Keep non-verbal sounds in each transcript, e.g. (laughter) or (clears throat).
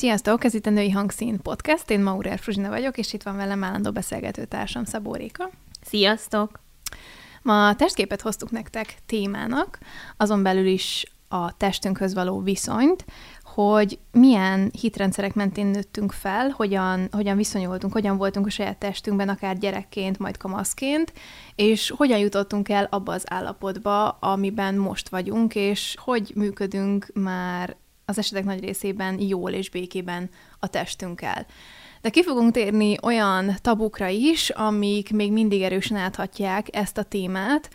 Sziasztok, ez itt a Női Hangszín Podcast, én Maurer Fruzsina vagyok, és itt van velem állandó beszélgető társam Szabó Réka. Sziasztok! Ma a testképet hoztuk nektek témának, azon belül is a testünkhöz való viszonyt, hogy milyen hitrendszerek mentén nőttünk fel, hogyan, hogyan viszonyultunk, hogyan voltunk a saját testünkben, akár gyerekként, majd kamaszként, és hogyan jutottunk el abba az állapotba, amiben most vagyunk, és hogy működünk már az esetek nagy részében jól és békében a testünkkel. De ki fogunk térni olyan tabukra is, amik még mindig erősen áthatják ezt a témát,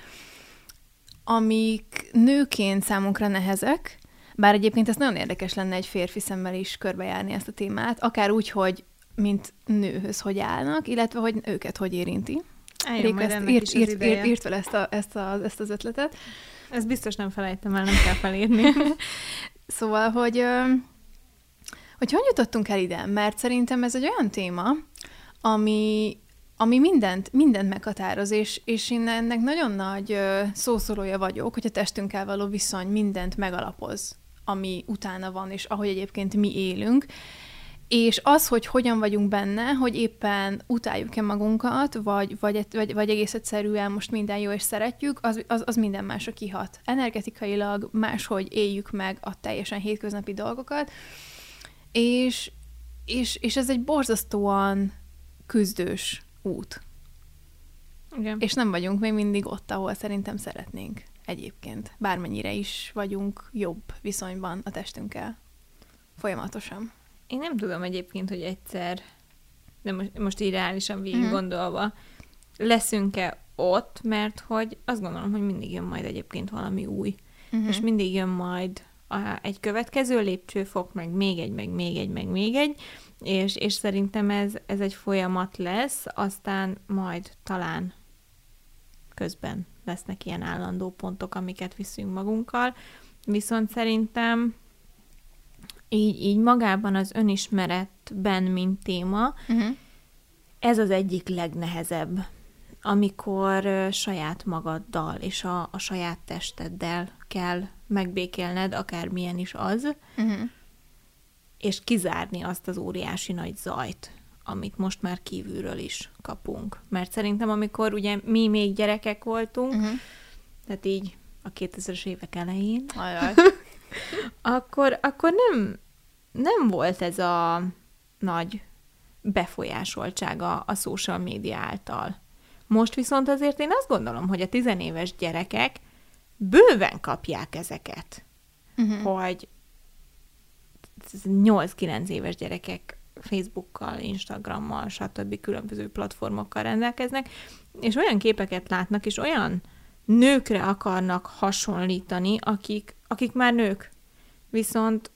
amik nőként számunkra nehezek, bár egyébként ez nagyon érdekes lenne egy férfi szemmel is körbejárni ezt a témát, akár úgy, hogy mint nőhöz hogy állnak, illetve hogy őket hogy érinti. Réka ezt írt, írt, írt, írt fel ezt, a, ezt, a, ezt az ötletet. Ezt biztos nem felejtem el, nem kell felírni. (laughs) szóval, hogy, hogy hogy jutottunk el ide? Mert szerintem ez egy olyan téma, ami, ami mindent, mindent meghatároz, és, és én ennek nagyon nagy szószólója vagyok, hogy a testünkkel való viszony mindent megalapoz ami utána van, és ahogy egyébként mi élünk. És az, hogy hogyan vagyunk benne, hogy éppen utáljuk-e magunkat, vagy, vagy, vagy, vagy egész egyszerűen most minden jó és szeretjük, az, az, az minden másra kihat. Energetikailag máshogy éljük meg a teljesen hétköznapi dolgokat, és, és, és ez egy borzasztóan küzdős út. Igen. És nem vagyunk még mindig ott, ahol szerintem szeretnénk egyébként. Bármennyire is vagyunk jobb viszonyban a testünkkel. Folyamatosan. Én nem tudom egyébként, hogy egyszer, de most, most így reálisan végig mm-hmm. gondolva, leszünk-e ott, mert hogy azt gondolom, hogy mindig jön majd egyébként valami új. Mm-hmm. És mindig jön majd a, egy következő lépcsőfok, meg még egy, meg még egy, meg még egy, és, és szerintem ez, ez egy folyamat lesz, aztán majd talán közben lesznek ilyen állandó pontok, amiket viszünk magunkkal, viszont szerintem így, így magában az önismeretben, mint téma, uh-huh. ez az egyik legnehezebb, amikor saját magaddal és a, a saját testeddel kell megbékélned, akármilyen is az, uh-huh. és kizárni azt az óriási nagy zajt, amit most már kívülről is kapunk. Mert szerintem, amikor ugye mi még gyerekek voltunk, uh-huh. tehát így a 2000-es évek elején, (laughs) akkor, akkor nem, nem volt ez a nagy befolyásoltsága a social média által. Most viszont azért én azt gondolom, hogy a tizenéves gyerekek bőven kapják ezeket. Uh-huh. Hogy 8-9 éves gyerekek Facebookkal, Instagrammal, stb. különböző platformokkal rendelkeznek, és olyan képeket látnak, és olyan nőkre akarnak hasonlítani, akik, akik már nők. Viszont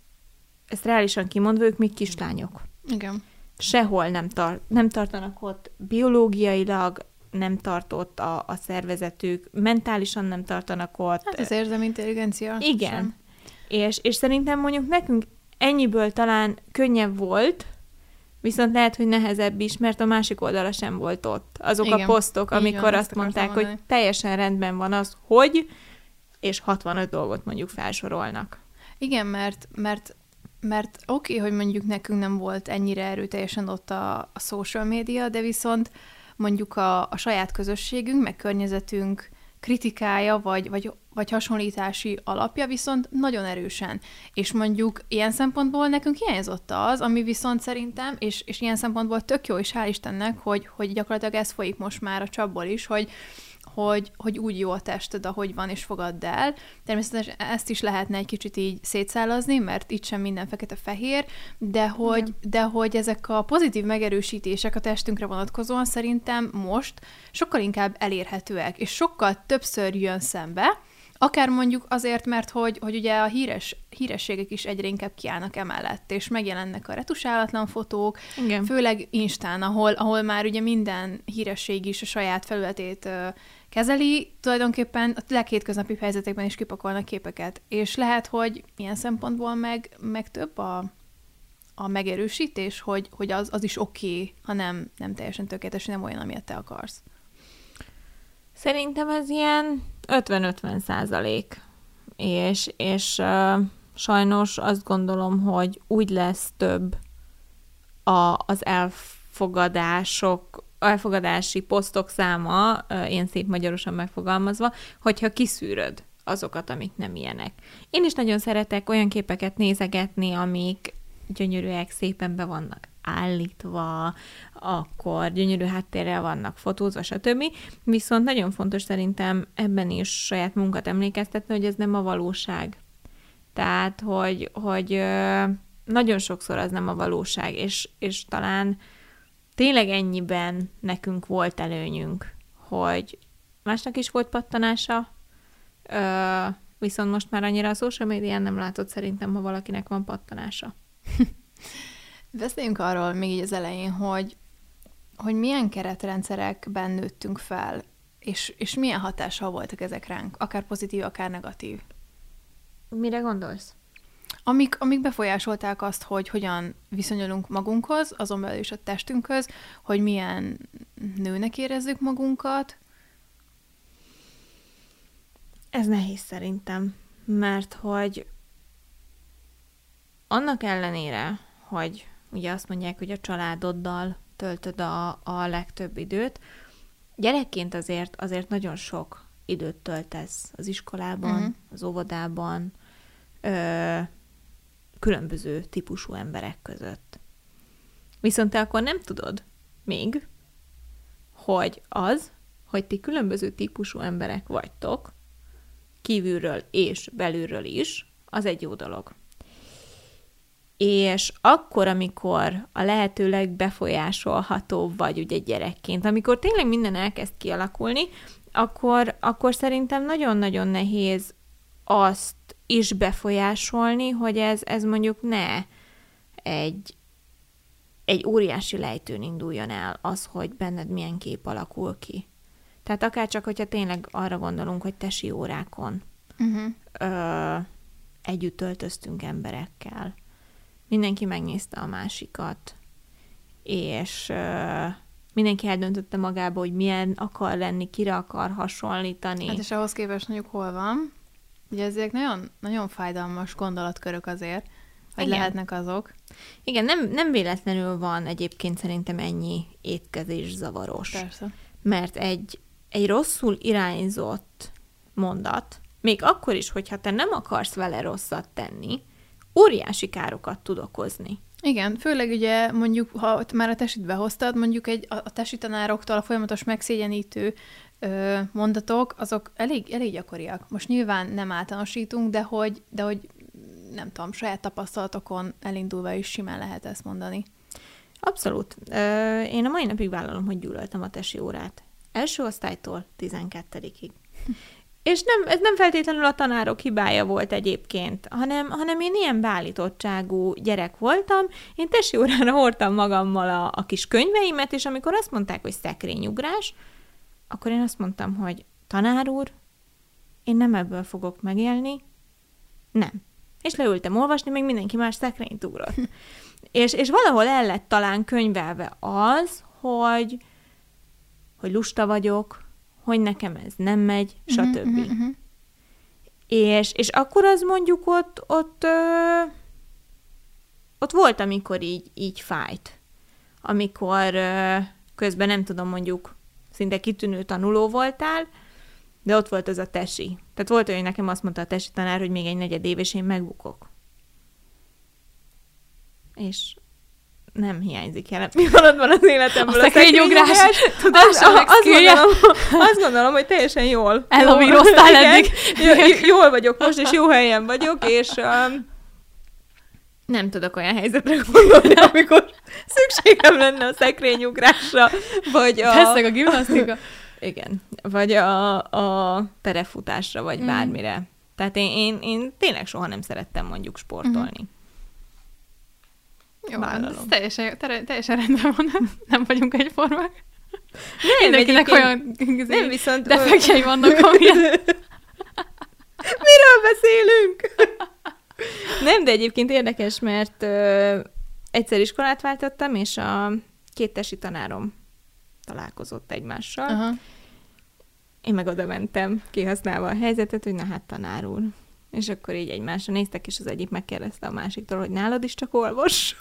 ezt reálisan kimondva, ők még kislányok. Igen. Sehol nem, tar- nem tartanak ott biológiailag, nem tartott a, a szervezetük, mentálisan nem tartanak ott. Hát az érzelmi intelligencia. Igen. Sem. És, és szerintem mondjuk nekünk ennyiből talán könnyebb volt, Viszont lehet, hogy nehezebb is, mert a másik oldala sem volt ott. Azok Igen. a posztok, amikor Igen, azt mondták, hogy teljesen rendben van az, hogy, és 65 dolgot mondjuk felsorolnak. Igen, mert, mert mert oké, okay, hogy mondjuk nekünk nem volt ennyire erőteljesen ott a, a social média, de viszont mondjuk a, a saját közösségünk, meg környezetünk kritikája, vagy, vagy, vagy hasonlítási alapja viszont nagyon erősen. És mondjuk ilyen szempontból nekünk hiányzott az, ami viszont szerintem, és, és ilyen szempontból tök jó, és hál' Istennek, hogy, hogy gyakorlatilag ez folyik most már a csapból is, hogy, hogy, hogy úgy jó a tested, ahogy van, és fogadd el. Természetesen ezt is lehetne egy kicsit így szétszálazni, mert itt sem minden fekete-fehér, de hogy, de hogy ezek a pozitív megerősítések a testünkre vonatkozóan szerintem most sokkal inkább elérhetőek, és sokkal többször jön szembe, Akár mondjuk azért, mert hogy, hogy ugye a híres, hírességek is egyre inkább kiállnak emellett, és megjelennek a retusálatlan fotók, Igen. főleg Instán, ahol, ahol már ugye minden híresség is a saját felületét uh, kezeli, tulajdonképpen a leghétköznapi helyzetekben is kipakolnak képeket. És lehet, hogy ilyen szempontból meg, meg több a, a megerősítés, hogy, hogy az, az is oké, okay, ha nem, nem teljesen tökéletes, nem olyan, amilyet te akarsz. Szerintem ez ilyen 50-50 százalék. És, és uh, sajnos azt gondolom, hogy úgy lesz több a, az elfogadások, elfogadási posztok száma, én szép magyarosan megfogalmazva, hogyha kiszűröd azokat, amik nem ilyenek. Én is nagyon szeretek olyan képeket nézegetni, amik gyönyörűek, szépen be vannak állítva, akkor gyönyörű háttérrel vannak fotózva, stb. Viszont nagyon fontos szerintem ebben is saját munkat emlékeztetni, hogy ez nem a valóság. Tehát, hogy, hogy nagyon sokszor az nem a valóság, és, és talán tényleg ennyiben nekünk volt előnyünk, hogy másnak is volt pattanása, viszont most már annyira a social médián nem látott szerintem, ha valakinek van pattanása. (laughs) Beszéljünk arról még így az elején, hogy, hogy milyen keretrendszerekben nőttünk fel, és, és milyen hatással voltak ezek ránk, akár pozitív, akár negatív. Mire gondolsz? Amik, amik befolyásolták azt, hogy hogyan viszonyulunk magunkhoz, azon belül is a testünkhöz, hogy milyen nőnek érezzük magunkat. Ez nehéz szerintem, mert hogy annak ellenére, hogy ugye azt mondják, hogy a családoddal töltöd a, a legtöbb időt, gyerekként azért, azért nagyon sok időt töltesz az iskolában, uh-huh. az óvodában, ö, különböző típusú emberek között. Viszont te akkor nem tudod még, hogy az, hogy ti különböző típusú emberek vagytok, kívülről és belülről is, az egy jó dolog. És akkor, amikor a lehetőleg befolyásolható vagy ugye gyerekként, amikor tényleg minden elkezd kialakulni, akkor, akkor szerintem nagyon-nagyon nehéz azt is befolyásolni, hogy ez, ez mondjuk ne egy, egy óriási lejtőn induljon el az, hogy benned milyen kép alakul ki. Tehát akár csak, hogyha tényleg arra gondolunk, hogy tesi órákon uh-huh. ö, együtt töltöztünk emberekkel, mindenki megnézte a másikat, és mindenki eldöntötte magába, hogy milyen akar lenni, kire akar hasonlítani. Hát és ahhoz képest mondjuk hol van, ugye ezek nagyon, nagyon fájdalmas gondolatkörök azért, hogy Igen. lehetnek azok. Igen, nem, nem véletlenül van egyébként szerintem ennyi étkezés zavaros. Persze. Mert egy, egy rosszul irányzott mondat, még akkor is, hogyha te nem akarsz vele rosszat tenni, óriási károkat tud okozni. Igen, főleg ugye mondjuk, ha már a testit behoztad, mondjuk egy, a, a tesi tanároktól a folyamatos megszégyenítő ö, mondatok, azok elég, elég gyakoriak. Most nyilván nem általánosítunk, de hogy, de hogy nem tudom, saját tapasztalatokon elindulva is simán lehet ezt mondani. Abszolút. Ö, én a mai napig vállalom, hogy gyűlöltem a tesi órát. Első osztálytól 12-ig. És nem, ez nem feltétlenül a tanárok hibája volt egyébként, hanem, hanem én ilyen beállítottságú gyerek voltam, én tesi órára hordtam magammal a, a kis könyveimet, és amikor azt mondták, hogy szekrényugrás, akkor én azt mondtam, hogy tanár úr, én nem ebből fogok megélni, nem. És leültem olvasni, még mindenki más szekrényt ugrott. és, és valahol el lett talán könyvelve az, hogy, hogy lusta vagyok, hogy nekem ez nem megy, mhm, stb. Uh-huh, uh-huh. És, és akkor az mondjuk ott, ott, ö, ott volt, amikor így, így fájt. Amikor ö, közben nem tudom, mondjuk szinte kitűnő tanuló voltál, de ott volt az a tesi. Tehát volt olyan, hogy nekem azt mondta a tesi tanár, hogy még egy negyed év, és én megbukok. És nem hiányzik jelen pillanatban az életemből a szekrényugrás. Azt, azt, gondolom, azt gondolom, hogy teljesen jól. Elavíroztál eddig. (laughs) Jól vagyok most, és jó helyen vagyok, és um, nem tudok olyan helyzetre gondolni, (laughs) amikor szükségem lenne a szekrényugrásra, vagy a... Teszek a gimnasztika. (laughs) Igen, vagy a, a terefutásra, vagy mm. bármire. Tehát én, én, én tényleg soha nem szerettem mondjuk sportolni. Mm. Jó, ez teljesen, teljesen rendben van, nem, vagyunk egyformák. Nem, Mindenkinek olyan nem, viszont, defektjei vannak, (laughs) amilyen... Miről beszélünk? nem, de egyébként érdekes, mert ö, egyszer iskolát váltottam, és a két tesi tanárom találkozott egymással. Uh-huh. Én meg oda mentem, kihasználva a helyzetet, hogy na hát tanár úr, És akkor így egymásra néztek, és az egyik megkérdezte a másiktól, hogy nálad is csak olvas.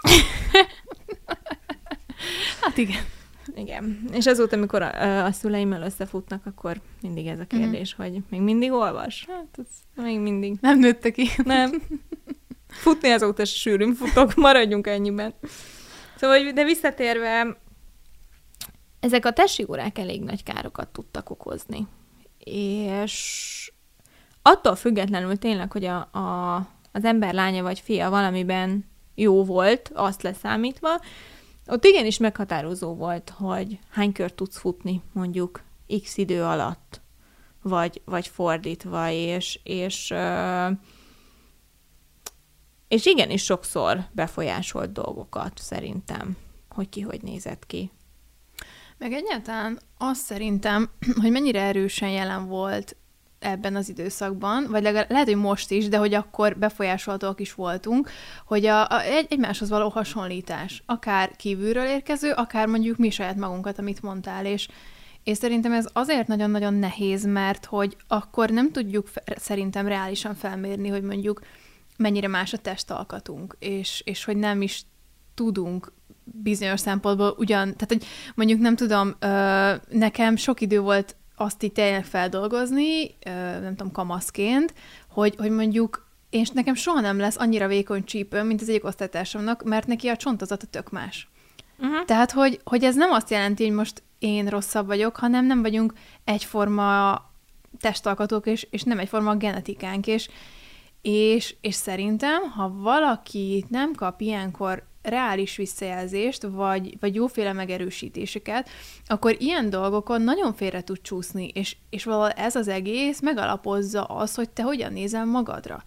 (laughs) hát igen. Igen. És azóta, amikor a, a szüleimmel összefutnak, akkor mindig ez a mhm. kérdés, mm. hogy még mindig olvas? Hát, ez még mindig. Nem nőtte ki. Nem. Futni azóta se sűrűn futok, maradjunk ennyiben. Szóval, de visszatérve, ezek a testi órák elég nagy károkat tudtak okozni. És attól függetlenül tényleg, hogy a, a, az ember lánya vagy fia valamiben jó volt, azt leszámítva, ott igenis meghatározó volt, hogy hány kört tudsz futni, mondjuk x idő alatt, vagy, vagy fordítva, és, és, és igenis sokszor befolyásolt dolgokat szerintem, hogy ki hogy nézett ki. Meg egyáltalán azt szerintem, (clears throat) hogy mennyire erősen jelen volt ebben az időszakban, vagy legalább, lehet, hogy most is, de hogy akkor befolyásolhatóak is voltunk, hogy a, a, egy, egymáshoz való hasonlítás, akár kívülről érkező, akár mondjuk mi saját magunkat, amit mondtál, és, és szerintem ez azért nagyon-nagyon nehéz, mert hogy akkor nem tudjuk szerintem reálisan felmérni, hogy mondjuk mennyire más a testalkatunk, és, és hogy nem is tudunk bizonyos szempontból ugyan, tehát hogy mondjuk nem tudom, ö, nekem sok idő volt azt így tényleg feldolgozni, nem tudom, kamaszként, hogy, hogy mondjuk én nekem soha nem lesz annyira vékony csípőm, mint az egyik osztálytársamnak, mert neki a csontozata tök más. Uh-huh. Tehát, hogy, hogy ez nem azt jelenti, hogy most én rosszabb vagyok, hanem nem vagyunk egyforma testalkatók, és, és nem egyforma genetikánk, és, és, és szerintem, ha valaki nem kap ilyenkor reális visszajelzést, vagy, vagy jóféle megerősítéseket, akkor ilyen dolgokon nagyon félre tud csúszni, és, és valahol ez az egész megalapozza az, hogy te hogyan nézel magadra.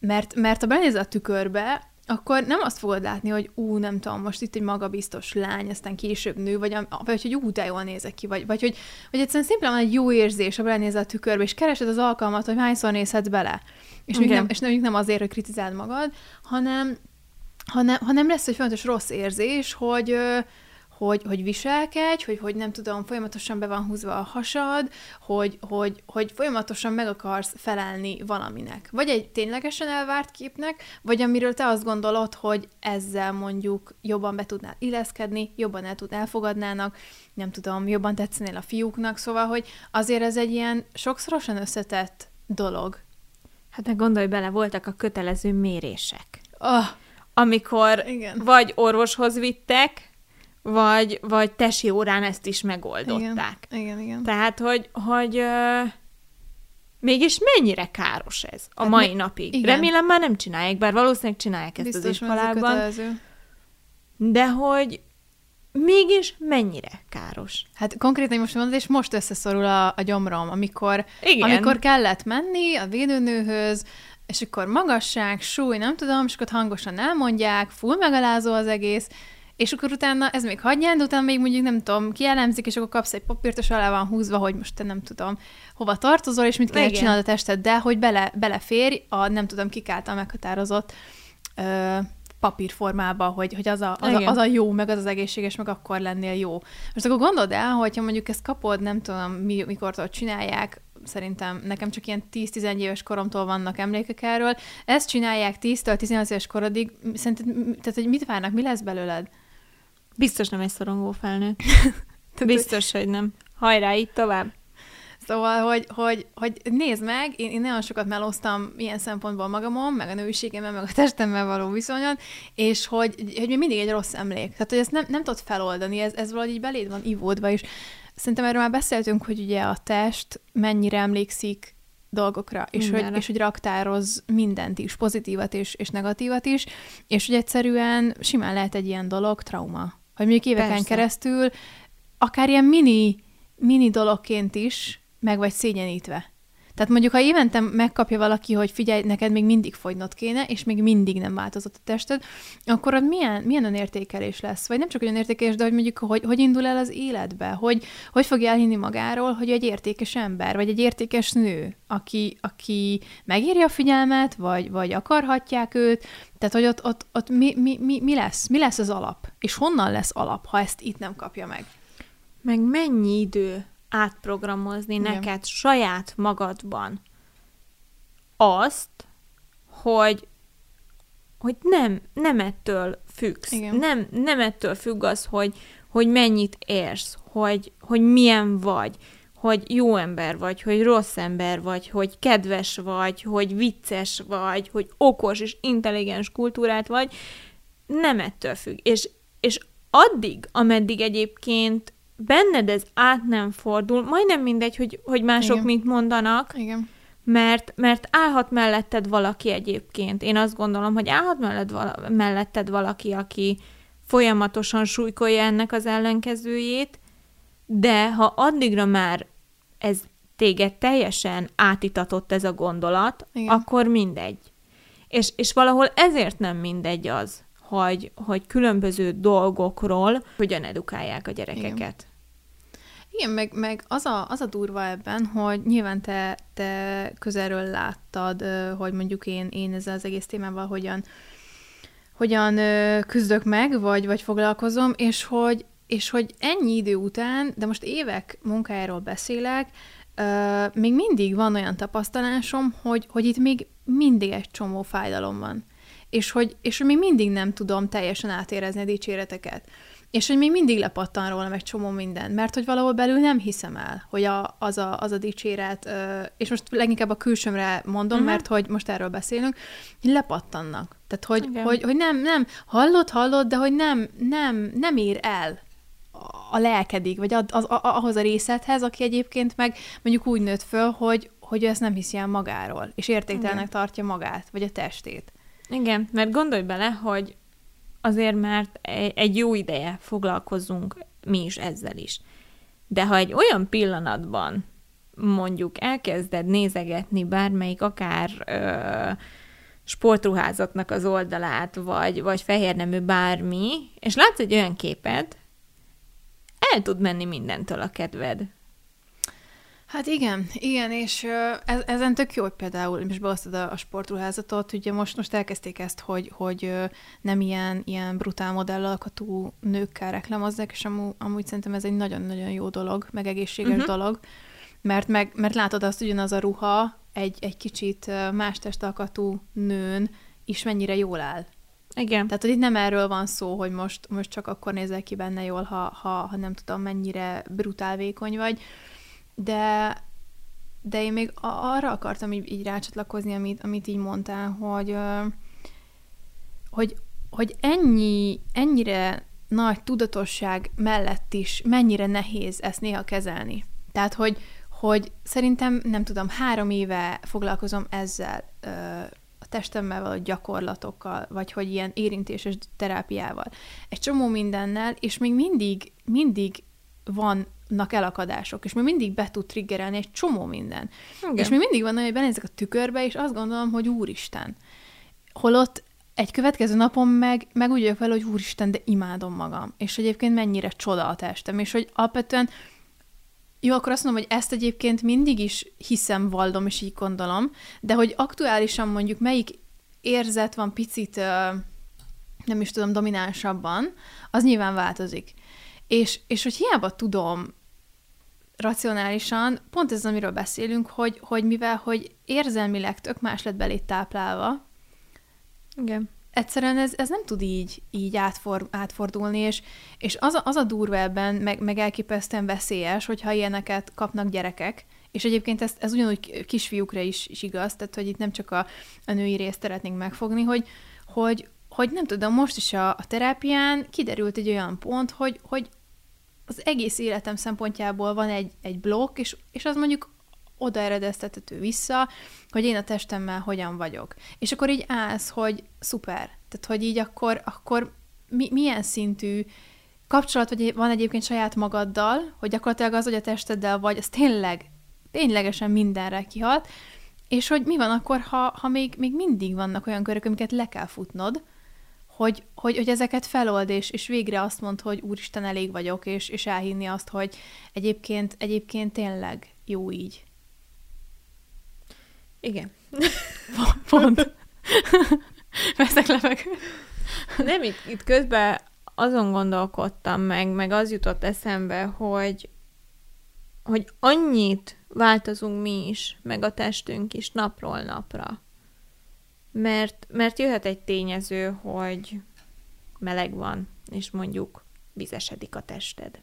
Mert, mert ha benézel a tükörbe, akkor nem azt fogod látni, hogy ú, nem tudom, most itt egy magabiztos lány, aztán később nő, vagy, vagy hogy ú, de jól nézek ki, vagy, vagy hogy vagy egyszerűen szimplán egy jó érzés, ha belenézel a tükörbe, és keresed az alkalmat, hogy hányszor nézhetsz bele. És, okay. nem, és nem, nem azért, hogy kritizáld magad, hanem hanem, hanem lesz egy fontos rossz érzés, hogy, hogy, hogy viselkedj, hogy, hogy nem tudom, folyamatosan be van húzva a hasad, hogy, hogy, hogy folyamatosan meg akarsz felelni valaminek. Vagy egy ténylegesen elvárt képnek, vagy amiről te azt gondolod, hogy ezzel mondjuk jobban be tudnál illeszkedni, jobban el tud elfogadnának, nem tudom, jobban tetszenél a fiúknak, szóval, hogy azért ez egy ilyen sokszorosan összetett dolog. Hát meg gondolj bele, voltak a kötelező mérések. Oh, amikor Igen. vagy orvoshoz vittek, vagy, vagy tesi órán ezt is megoldották. Igen, igen. igen. Tehát, hogy, hogy uh, mégis mennyire káros ez a hát mai mi, napig. Igen. Remélem már nem csinálják, bár valószínűleg csinálják ezt Biztos, az iskolában. De hogy mégis mennyire káros. Hát konkrétan most mondod, és most összeszorul a, a gyomrom, amikor, Igen. amikor kellett menni a védőnőhöz, és akkor magasság, súly, nem tudom, és akkor hangosan elmondják, full megalázó az egész, és akkor utána ez még hagyján, de utána még mondjuk nem tudom, kielemzik, és akkor kapsz egy papírt, és alá van húzva, hogy most te nem tudom, hova tartozol, és mit kell csinálni a tested, de hogy bele, beleférj a nem tudom kik által meghatározott ö, papírformába, hogy, hogy az, a, az, a, az a jó, meg az az egészséges, meg akkor lennél jó. Most akkor gondold el, hogyha mondjuk ezt kapod, nem tudom, mi, mikor csinálják, szerintem nekem csak ilyen 10-11 éves koromtól vannak emlékek erről. Ezt csinálják 10-től 18 éves korodig. Szerinted, tehát, hogy mit várnak, mi lesz belőled? Biztos nem egy szorongó felnő. (laughs) Biztos, hogy nem. Hajrá, így tovább. Szóval, hogy, hogy, hogy nézd meg, én, én nagyon sokat melóztam ilyen szempontból magamon, meg a nőiségemmel, meg a testemmel való viszonyon, és hogy, hogy még mindig egy rossz emlék. Tehát, hogy ezt nem, nem tudod feloldani, ez, ez valahogy így beléd van ivódva, és Szerintem erről már beszéltünk, hogy ugye a test mennyire emlékszik dolgokra, és hogy, és hogy raktároz mindent is, pozitívat is, és negatívat is, és hogy egyszerűen simán lehet egy ilyen dolog trauma. Hogy mondjuk éveken Persze. keresztül akár ilyen mini, mini dologként is meg vagy szégyenítve. Tehát mondjuk, ha évente megkapja valaki, hogy figyelj, neked még mindig fogynod kéne, és még mindig nem változott a tested, akkor ott milyen, milyen önértékelés lesz? Vagy nem csak önértékelés, de hogy mondjuk, hogy, hogy indul el az életbe? Hogy, hogy fogja elhinni magáról, hogy egy értékes ember, vagy egy értékes nő, aki, aki megéri a figyelmet, vagy, vagy akarhatják őt, tehát, hogy ott, ott, ott mi, mi, mi, mi lesz? Mi lesz az alap? És honnan lesz alap, ha ezt itt nem kapja meg? Meg mennyi idő átprogramozni Igen. neked saját magadban azt, hogy hogy nem, nem ettől függsz. Igen. Nem, nem ettől függ az, hogy, hogy mennyit érsz, hogy, hogy milyen vagy, hogy jó ember vagy, hogy rossz ember vagy, hogy kedves vagy, hogy vicces vagy, hogy okos és intelligens kultúrát vagy, nem ettől függ. És, és addig, ameddig egyébként benned ez át nem fordul, majdnem mindegy, hogy, hogy mások Igen. mit mondanak, Igen. mert, mert állhat melletted valaki egyébként. Én azt gondolom, hogy állhat mellett vala, melletted valaki, aki folyamatosan súlykolja ennek az ellenkezőjét, de ha addigra már ez téged teljesen átitatott ez a gondolat, Igen. akkor mindegy. És, és valahol ezért nem mindegy az, hogy, hogy különböző dolgokról hogyan edukálják a gyerekeket. Igen, meg, meg az, a, az a durva ebben, hogy nyilván te, te közelről láttad, hogy mondjuk én, én ezzel az egész témával hogyan, hogyan küzdök meg, vagy, vagy foglalkozom, és hogy, és hogy ennyi idő után, de most évek munkájáról beszélek, még mindig van olyan tapasztalásom, hogy, hogy itt még mindig egy csomó fájdalom van. És hogy, és hogy még mindig nem tudom teljesen átérezni a dicséreteket. És hogy még mindig lepattan rólam egy csomó minden, mert hogy valahol belül nem hiszem el, hogy a, az, a, az a dicséret, és most leginkább a külsőmre mondom, uh-huh. mert hogy most erről beszélünk, hogy lepattannak. Tehát, hogy, Igen. hogy, hogy nem, nem, hallod, hallod, de hogy nem, nem, nem ér el a lelkedig, vagy az, a, ahhoz a részedhez, aki egyébként meg mondjuk úgy nőtt föl, hogy, hogy ő ezt nem hiszi el magáról, és értéktelennek Igen. tartja magát, vagy a testét. Igen, mert gondolj bele, hogy azért e- egy jó ideje foglalkozunk mi is ezzel is. De ha egy olyan pillanatban mondjuk elkezded nézegetni bármelyik akár ö, sportruházatnak az oldalát, vagy, vagy fehérnemű bármi, és látsz egy olyan képet, el tud menni mindentől a kedved. Hát igen, igen, és ez, ezen tök jó, hogy például most beosztod a, a sportruházatot, ugye most, most elkezdték ezt, hogy, hogy nem ilyen, ilyen brutál modellalkatú nőkkel reklámozzák, és amú, amúgy szerintem ez egy nagyon-nagyon jó dolog, meg egészséges uh-huh. dolog, mert, meg, mert látod azt, hogy ugyanaz a ruha egy, egy kicsit más testalkatú nőn is mennyire jól áll. Igen. Tehát, hogy itt nem erről van szó, hogy most, most csak akkor nézel ki benne jól, ha, ha, ha nem tudom, mennyire brutál vékony vagy, de, de én még arra akartam így, így rácsatlakozni, amit, amit így mondtál, hogy, hogy, hogy ennyi, ennyire nagy tudatosság mellett is mennyire nehéz ezt néha kezelni. Tehát, hogy, hogy szerintem, nem tudom, három éve foglalkozom ezzel, a testemmel való gyakorlatokkal, vagy hogy ilyen érintéses terápiával. Egy csomó mindennel, és még mindig, mindig vannak elakadások, és még mindig be tud triggerelni egy csomó minden. Igen. És még mindig van olyan, hogy benézek a tükörbe, és azt gondolom, hogy úristen. Holott egy következő napon meg, meg úgy vagyok vele, hogy úristen, de imádom magam. És egyébként mennyire csoda a testem. És hogy alapvetően jó, akkor azt mondom, hogy ezt egyébként mindig is hiszem, vallom, és így gondolom, de hogy aktuálisan mondjuk melyik érzet van picit, nem is tudom, dominánsabban, az nyilván változik. És, és hogy hiába tudom racionálisan, pont ez, amiről beszélünk, hogy, hogy mivel, hogy érzelmileg tök más lett belét táplálva, Igen. egyszerűen ez, ez nem tud így, így átfor, átfordulni, és, és az, a, az a durva ebben, meg, meg elképesztően veszélyes, hogyha ilyeneket kapnak gyerekek, és egyébként ez, ez ugyanúgy kisfiúkra is, is igaz, tehát hogy itt nem csak a, a női részt szeretnénk megfogni, hogy, hogy, hogy nem tudom, most is a, a terápián kiderült egy olyan pont, hogy, hogy az egész életem szempontjából van egy, egy blokk, és, és az mondjuk oda eredeztethető vissza, hogy én a testemmel hogyan vagyok. És akkor így állsz, hogy szuper. Tehát, hogy így akkor, akkor mi, milyen szintű kapcsolat vagy van egyébként saját magaddal, hogy gyakorlatilag az, hogy a testeddel vagy, az tényleg, ténylegesen mindenre kihat, és hogy mi van akkor, ha, ha még, még mindig vannak olyan körök, amiket le kell futnod, hogy, hogy, hogy ezeket felold, és, és végre azt mond, hogy úristen, elég vagyok, és, és elhinni azt, hogy egyébként, egyébként tényleg jó így. Igen. (laughs) Pont. (laughs) Veszek levegőt. Nem, itt, itt közben azon gondolkodtam meg, meg az jutott eszembe, hogy, hogy annyit változunk mi is, meg a testünk is napról napra. Mert, mert jöhet egy tényező, hogy meleg van, és mondjuk vizesedik a tested.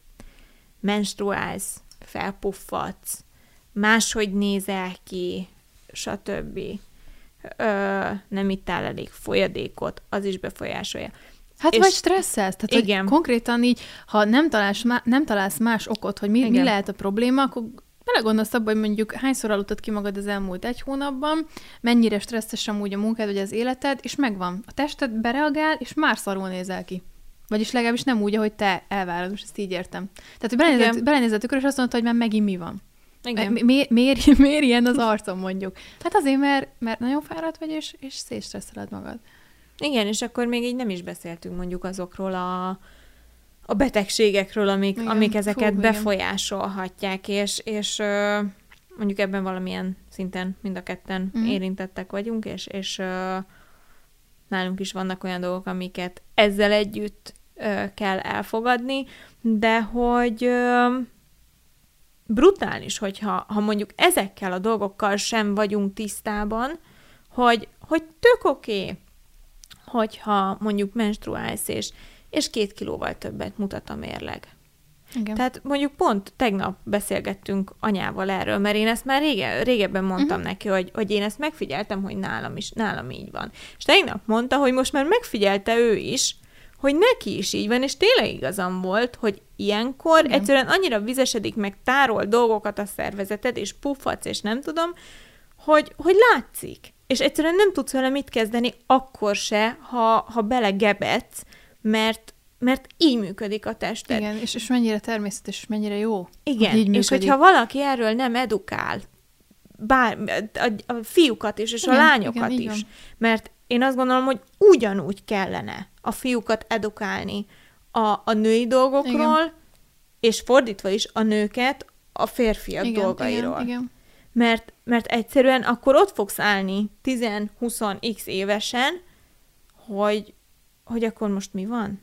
Menstruálsz, felpuffadsz, máshogy nézel ki, stb. Ö, nem ittál elég folyadékot, az is befolyásolja. Hát és vagy stresszelsz. Tehát, igen. konkrétan így, ha nem találsz, má, nem találsz más okot, hogy mi, mi lehet a probléma, akkor belegondolsz abba, hogy mondjuk hányszor aludtad ki magad az elmúlt egy hónapban, mennyire stresszes amúgy a munkád vagy az életed, és megvan. A tested bereagál, és már szarul nézel ki. Vagyis legalábbis nem úgy, ahogy te elvárod, most ezt így értem. Tehát, hogy belenézett, tükör, és azt mondta, hogy már megint mi van. Igen. Mi, mi, miért, (laughs) miért ilyen az arcom, mondjuk? Hát azért, mert, mert nagyon fáradt vagy, és, és szétstresszeled magad. Igen, és akkor még így nem is beszéltünk mondjuk azokról a, a betegségekről, amik, igen, amik ezeket fú, befolyásolhatják, és, és mondjuk ebben valamilyen szinten mind a ketten mm. érintettek vagyunk, és, és nálunk is vannak olyan dolgok, amiket ezzel együtt kell elfogadni, de hogy brutális, hogyha ha mondjuk ezekkel a dolgokkal sem vagyunk tisztában, hogy, hogy tök oké, okay, hogyha mondjuk menstruálsz, és, és két kilóval többet mutat a mérleg. Igen. Tehát mondjuk pont tegnap beszélgettünk anyával erről, mert én ezt már rége, régebben mondtam uh-huh. neki, hogy, hogy én ezt megfigyeltem, hogy nálam is, nálam így van. És tegnap mondta, hogy most már megfigyelte ő is, hogy neki is így van, és tényleg igazam volt, hogy ilyenkor Igen. egyszerűen annyira vizesedik meg, tárol dolgokat a szervezeted, és puffac, és nem tudom, hogy, hogy látszik. És egyszerűen nem tudsz vele mit kezdeni akkor se, ha, ha belegebetsz, mert, mert így működik a tested. Igen, és, és mennyire természetes, és mennyire jó. Igen, így és hogyha valaki erről nem edukál, bár a, a fiúkat is, és igen, a lányokat igen, is, mert én azt gondolom, hogy ugyanúgy kellene a fiúkat edukálni a, a női dolgokról, igen. és fordítva is a nőket a férfiak igen, dolgairól. Igen, igen. Mert, mert egyszerűen akkor ott fogsz állni 10-20x évesen, hogy, hogy akkor most mi van?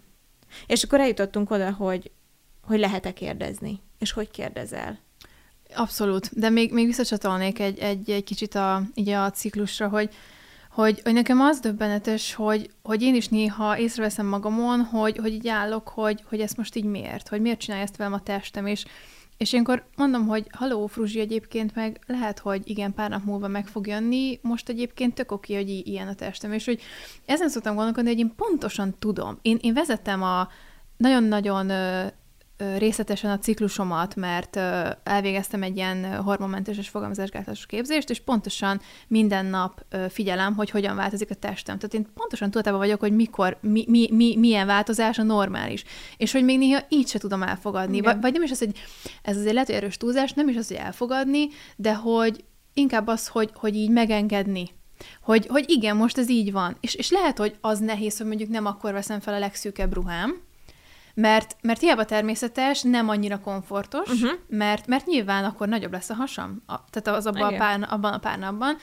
És akkor eljutottunk oda, hogy, hogy lehet-e kérdezni, és hogy kérdezel. Abszolút, de még, még visszacsatolnék egy, egy, egy kicsit a, így a ciklusra, hogy, hogy, hogy nekem az döbbenetes, hogy, hogy én is néha észreveszem magamon, hogy, hogy így állok, hogy, hogy ezt most így miért, hogy miért csinálja ezt velem a testem, és, és ilyenkor mondom, hogy haló, Fruzsi egyébként meg lehet, hogy igen, pár nap múlva meg fog jönni, most egyébként tök oké, hogy ilyen a testem, és hogy ezen szoktam gondolkodni, hogy én pontosan tudom. Én, én vezettem a nagyon-nagyon részletesen a ciklusomat, mert elvégeztem egy ilyen hormonmentes és fogamzásgátlás képzést, és pontosan minden nap figyelem, hogy hogyan változik a testem. Tehát én pontosan tudatában vagyok, hogy mikor, mi, mi, mi, milyen változás a normális. És hogy még néha így se tudom elfogadni. Vagy, vagy nem is az, hogy ez azért lehet, hogy erős túlzás, nem is az, hogy elfogadni, de hogy inkább az, hogy, hogy így megengedni. Hogy, hogy igen, most ez így van. És, és lehet, hogy az nehéz, hogy mondjuk nem akkor veszem fel a legszűkebb ruhám, mert, mert hiába természetes, nem annyira komfortos, uh-huh. mert, mert nyilván akkor nagyobb lesz a hasam, a, tehát az abban a, pár, abban a pár napban,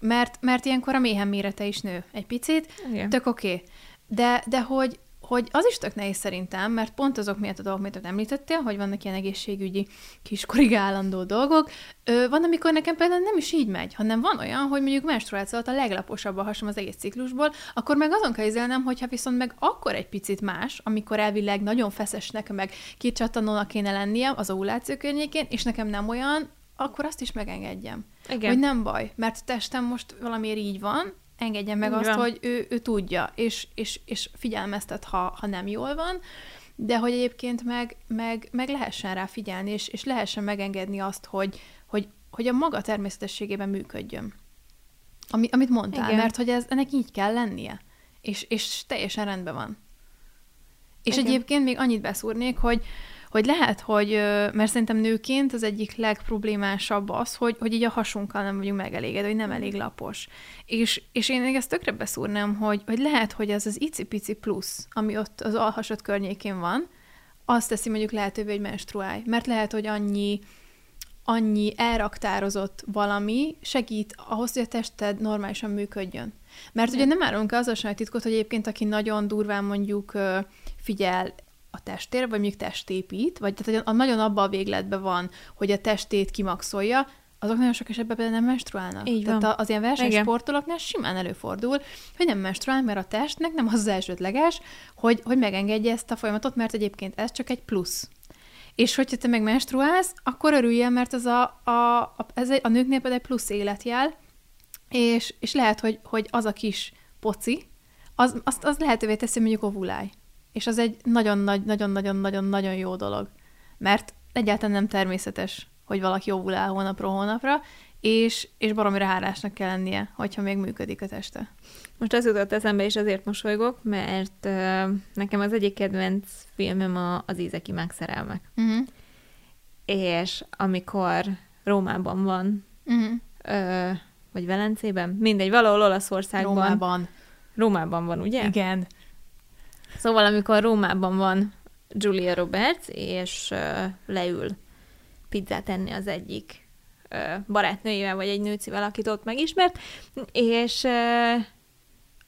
mert, mert ilyenkor a méhem mérete is nő egy picit, Igen. tök oké. Okay. De, de hogy, hogy az is tök nehéz szerintem, mert pont azok miatt a dolgok, amit említettél, hogy vannak ilyen egészségügyi kis korrigálandó dolgok, ö, van, amikor nekem például nem is így megy, hanem van olyan, hogy mondjuk menstruáció a leglaposabb a hasam az egész ciklusból, akkor meg azon kell izélnem, hogyha viszont meg akkor egy picit más, amikor elvileg nagyon feszesnek, meg kicsattanónak kéne lennie az ovuláció környékén, és nekem nem olyan, akkor azt is megengedjem. Igen. Hogy nem baj, mert a testem most valamiért így van, engedje meg azt, hogy ő, ő tudja, és, és, és figyelmeztet, ha, ha nem jól van, de hogy egyébként meg, meg, meg lehessen rá figyelni, és, és lehessen megengedni azt, hogy, hogy, hogy a maga természetességében működjön. Ami, amit mondtál, Igen. mert hogy ez, ennek így kell lennie. És, és teljesen rendben van. És Igen. egyébként még annyit beszúrnék, hogy hogy lehet, hogy, mert szerintem nőként az egyik legproblémásabb az, hogy, hogy így a hasunkkal nem vagyunk megelégedve, hogy nem elég lapos. És, és én még ezt tökre beszúrnám, hogy, hogy lehet, hogy ez az icipici plusz, ami ott az alhasad környékén van, azt teszi mondjuk lehetővé, hogy menstruálj. Mert lehet, hogy annyi, annyi elraktározott valami segít ahhoz, hogy a tested normálisan működjön. Mert ugye nem árulunk az a titkot, hogy egyébként aki nagyon durván mondjuk figyel a testér, vagy még testépít, vagy tehát a nagyon abban a végletben van, hogy a testét kimaxolja, azok nagyon sok esetben például nem menstruálnak. Így Tehát van. az ilyen versenysportolóknál simán előfordul, hogy nem menstruál, mert a testnek nem az elsődleges, hogy, hogy megengedje ezt a folyamatot, mert egyébként ez csak egy plusz. És hogyha te meg menstruálsz, akkor örüljél, mert ez a, a, a, ez egy, a nőknél például egy plusz életjel, és, és lehet, hogy, hogy az a kis poci, az, az, az lehetővé teszi, hogy mondjuk ovulálj. És az egy nagyon-nagyon-nagyon-nagyon-nagyon jó dolog. Mert egyáltalán nem természetes, hogy valaki ovulál hónapról hónapra, és, és baromira hálásnak kell lennie, hogyha még működik a teste. Most az jutott eszembe, és azért mosolygok, mert uh, nekem az egyik kedvenc filmem a, az Ízeki megszerelmek. Uh-huh. És amikor Rómában van, Uh-huh. ö, vagy Velencében, mindegy, valahol Olaszországban. Rómában. Rómában van, ugye? Igen. Szóval amikor Rómában van Julia Roberts, és leül pizzát enni az egyik barátnőjével, vagy egy nőcivel, akit ott megismert, és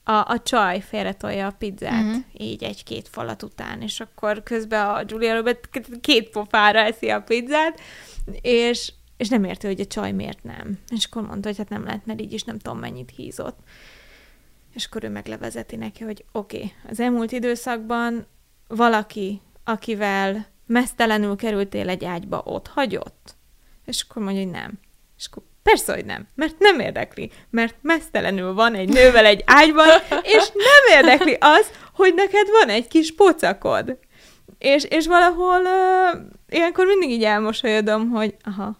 a, a csaj félretolja a pizzát, Mhm. uh-huh. így egy-két falat után, és akkor közben a Julia Roberts k- két pofára eszi a pizzát, és, és nem érti, hogy a csaj miért nem. És akkor mondta, hogy hát nem lehet, mert így is nem tudom, mennyit hízott. És akkor ő meglevezeti neki, hogy oké, okay, az elmúlt időszakban valaki, akivel mesztelenül kerültél egy ágyba, ott hagyott? És akkor mondja, hogy nem. És akkor persze, hogy nem, mert nem érdekli, mert mesztelenül van egy nővel egy ágyban, és nem érdekli az, hogy neked van egy kis pocakod. És, és valahol uh, ilyenkor mindig így elmosolyodom, hogy aha,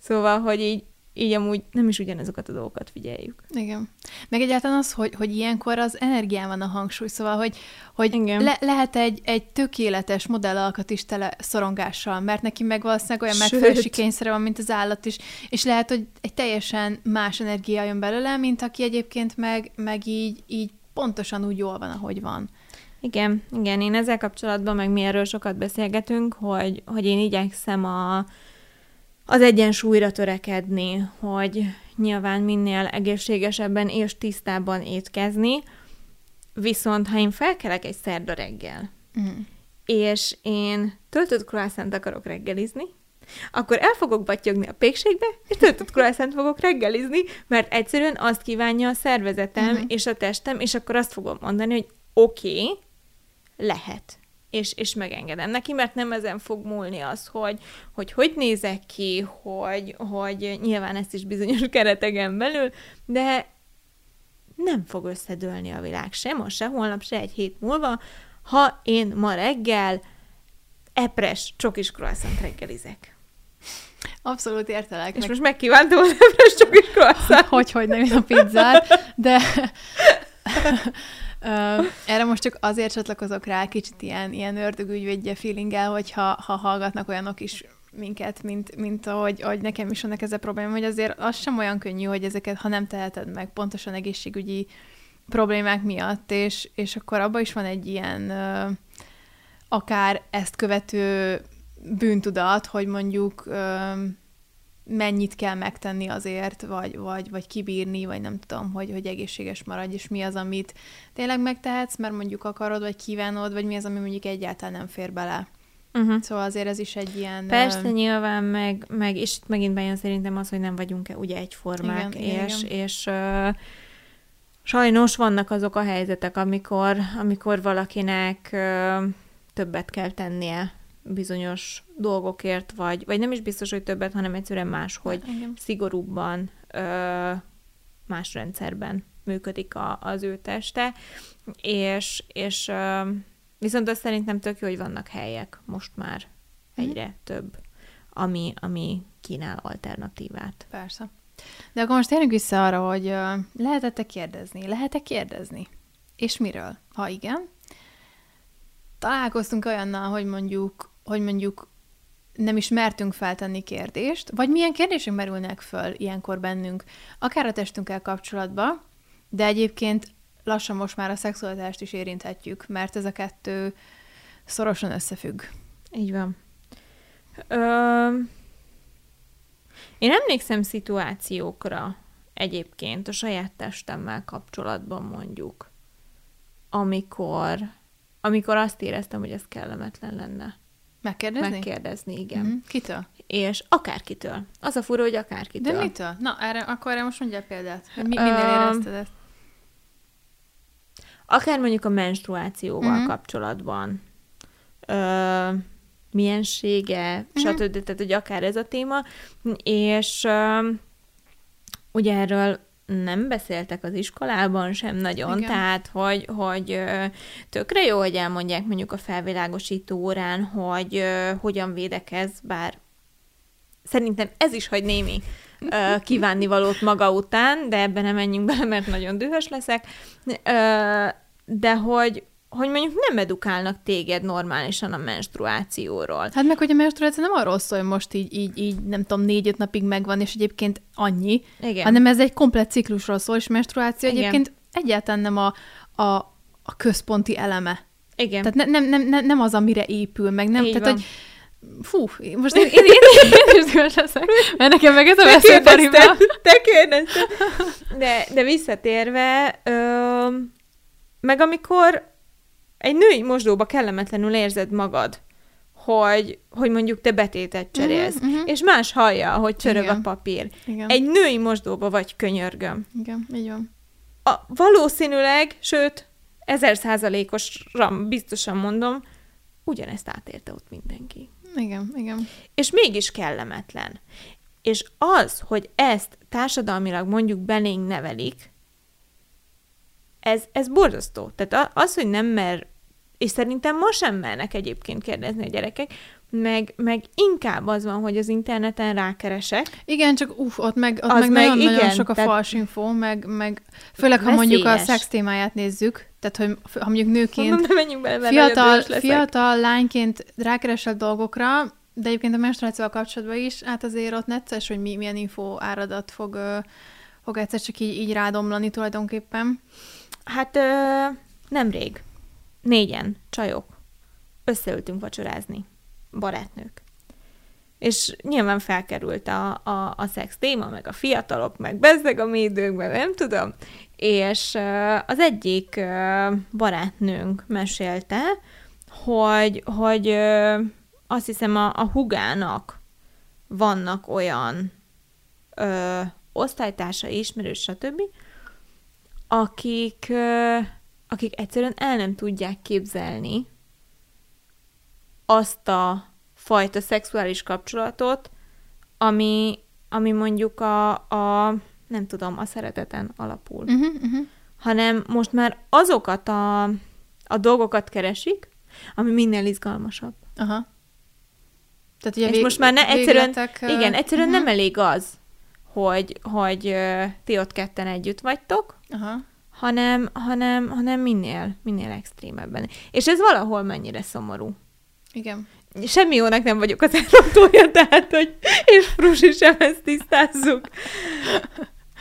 szóval, hogy így, így amúgy nem is ugyanazokat a dolgokat figyeljük. Igen. Meg egyáltalán az, hogy, hogy ilyenkor az energián van a hangsúly, szóval, hogy, hogy Igen. le, lehet egy, egy tökéletes modellalkat is tele szorongással, mert neki meg valószínűleg olyan megfelelési kényszere van, mint az állat is, és lehet, hogy egy teljesen más energia jön belőle, mint aki egyébként meg, meg így, így pontosan úgy jól van, ahogy van. Igen, igen, én ezzel kapcsolatban meg mi erről sokat beszélgetünk, hogy, hogy én igyekszem a, az egyensúlyra törekedni, hogy nyilván minél egészségesebben és tisztábban étkezni, viszont ha én felkelek egy szerda reggel, Mm. és én töltött croissant akarok reggelizni, akkor el fogok battyogni a pékségbe, és töltött croissant fogok reggelizni, mert egyszerűen azt kívánja a szervezetem uh-huh. és a testem, és akkor azt fogom mondani, hogy oké, okay, lehet. És, és megengedem neki, mert nem ezen fog múlni az, hogy hogy, hogy nézek ki, hogy, hogy nyilván ezt is bizonyos (laughs) keretegen belül, de nem fog összedőlni a világ sem, most se holnap, se egy hét múlva, ha én ma reggel epres csokis croissant reggelizek. Abszolút értelek. És meg- most megkívántam az epres csokis croissant. hogy, hogy nem a pizzát, de (laughs) Ö, erre most csak azért csatlakozok rá, kicsit ilyen, ilyen ördögügyvédje feelinggel, hogyha ha hallgatnak olyanok is minket, mint, mint ahogy, ahogy nekem is vannak ezzel probléma, hogy azért az sem olyan könnyű, hogy ezeket, ha nem teheted meg, pontosan egészségügyi problémák miatt, és, és akkor abban is van egy ilyen ö, akár ezt követő bűntudat, hogy mondjuk ö, mennyit kell megtenni azért, vagy, vagy, vagy kibírni, vagy nem tudom, hogy, hogy egészséges maradj, és mi az, amit tényleg megtehetsz, mert mondjuk akarod, vagy kívánod, vagy mi az, ami mondjuk egyáltalán nem fér bele. Uh-huh. Szóval azért ez is egy ilyen... Persze, ö, nyilván, meg, meg és itt megint bejön szerintem az, hogy nem vagyunk ugye egyformák, igen, és, igen. és ö, sajnos vannak azok a helyzetek, amikor, amikor valakinek ö, többet kell tennie bizonyos dolgokért, vagy, vagy nem is biztos, hogy többet, hanem egyszerűen máshogy Igen. szigorúbban, ö, más rendszerben működik a, az ő teste, és, és ö, viszont azt szerintem tök jó, hogy vannak helyek most már Mhm. egyre több, ami, ami kínál alternatívát. Persze. De akkor most térjünk vissza arra, hogy ö, lehetett-e kérdezni? Lehet-e kérdezni? És miről? Ha igen, találkoztunk olyannal, hogy mondjuk, hogy mondjuk nem is mertünk feltenni kérdést, vagy milyen kérdések merülnek föl ilyenkor bennünk, akár a testünkkel kapcsolatban, de egyébként lassan most már a szexualitást is érinthetjük, mert ez a kettő szorosan összefügg. Így van. Ö, én emlékszem szituációkra egyébként a saját testemmel kapcsolatban mondjuk, amikor, amikor azt éreztem, hogy ez kellemetlen lenne. Megkérdezni? Megkérdezni, igen. Mm-hmm. Kitől? És akárkitől. Az a fura, hogy akárkitől. De mitől? Na, erre, akkor erre most mondja példát. Hogy mi, minél érezted ezt? Akár mondjuk a menstruációval mm-hmm. kapcsolatban. Ö, miensége, mm-hmm. stb. Tehát, hogy akár ez a téma. És ö, ugye erről nem beszéltek az iskolában sem nagyon, Igen. tehát hogy, hogy tökre jó, hogy elmondják mondjuk a felvilágosító órán, hogy hogyan védekez, bár szerintem ez is hagy némi kívánni valót maga után, de ebben nem menjünk bele, mert nagyon dühös leszek, de hogy, hogy mondjuk nem edukálnak téged normálisan a menstruációról. Hát meg, hogy a menstruáció nem arról szól, hogy most így, így, így nem tudom, négy-öt napig megvan, és egyébként annyi, Igen. hanem ez egy komplet ciklusról szól, és menstruáció Igen. egyébként egyáltalán nem a, a, a központi eleme. Igen. Tehát ne, nem, nem, nem az, amire épül, meg nem, Így tehát, van. hogy Fú, most én, én, (laughs) én, én, is leszek, mert nekem meg ez a veszélyparima. Te kérdezted. De, de visszatérve, ö, meg amikor egy női mosdóba kellemetlenül érzed magad, hogy, hogy mondjuk te betétet mhm, cserélsz, uh-huh, uh-huh. és más hallja, hogy csörög Igen. a papír. Igen. Egy női mosdóba vagy könyörgöm. Igen, így van. A, valószínűleg, sőt, ezer százalékosra biztosan mondom, ugyanezt átérte ott mindenki. Igen, igen. És mégis kellemetlen. És az, hogy ezt társadalmilag mondjuk belénk nevelik, ez, ez borzasztó. Tehát az, hogy nem mer és szerintem ma sem mernek egyébként kérdezni a gyerekek, meg, meg inkább az van, hogy az interneten rákeresek. Igen, csak uff, ott meg, ott az meg, meg nagyon, igen, nagyon sok a tehát... fals info, meg, meg főleg, ha veszélyes. mondjuk a szex témáját nézzük, tehát, hogy ha mondjuk nőként Mondom, bele, fiatal, fiatal lányként rákeresel dolgokra, de egyébként a menstruációval kapcsolatban is, hát azért ott necces, hogy mi, milyen info áradat fog, fog egyszer csak így, így rádomlani tulajdonképpen. Hát ö, nemrég négyen csajok összeültünk vacsorázni, barátnők. És nyilván felkerült a, a, a szex téma, meg a fiatalok, meg bezzeg a médők, meg nem tudom. És az egyik barátnőnk mesélte, hogy, hogy azt hiszem a, a hugának vannak olyan ö, osztálytársa, ismerős, stb., akik akik egyszerűen el nem tudják képzelni azt a fajta szexuális kapcsolatot, ami, ami mondjuk a, a nem tudom, a szereteten alapul. Uh-huh, uh-huh. Hanem most már azokat a, a dolgokat keresik, ami minél izgalmasabb. Aha. Tehát ugye És vég, most már ne, egyszerűen, végletek, igen, egyszerűen uh-huh. nem elég az, hogy, hogy ti ott ketten együtt vagytok, Aha hanem, hanem, hanem minél, minél extrémebben. És ez valahol mennyire szomorú. Igen. Semmi jónak nem vagyok az eladója, tehát, hogy és Frusi sem ezt tisztázzuk.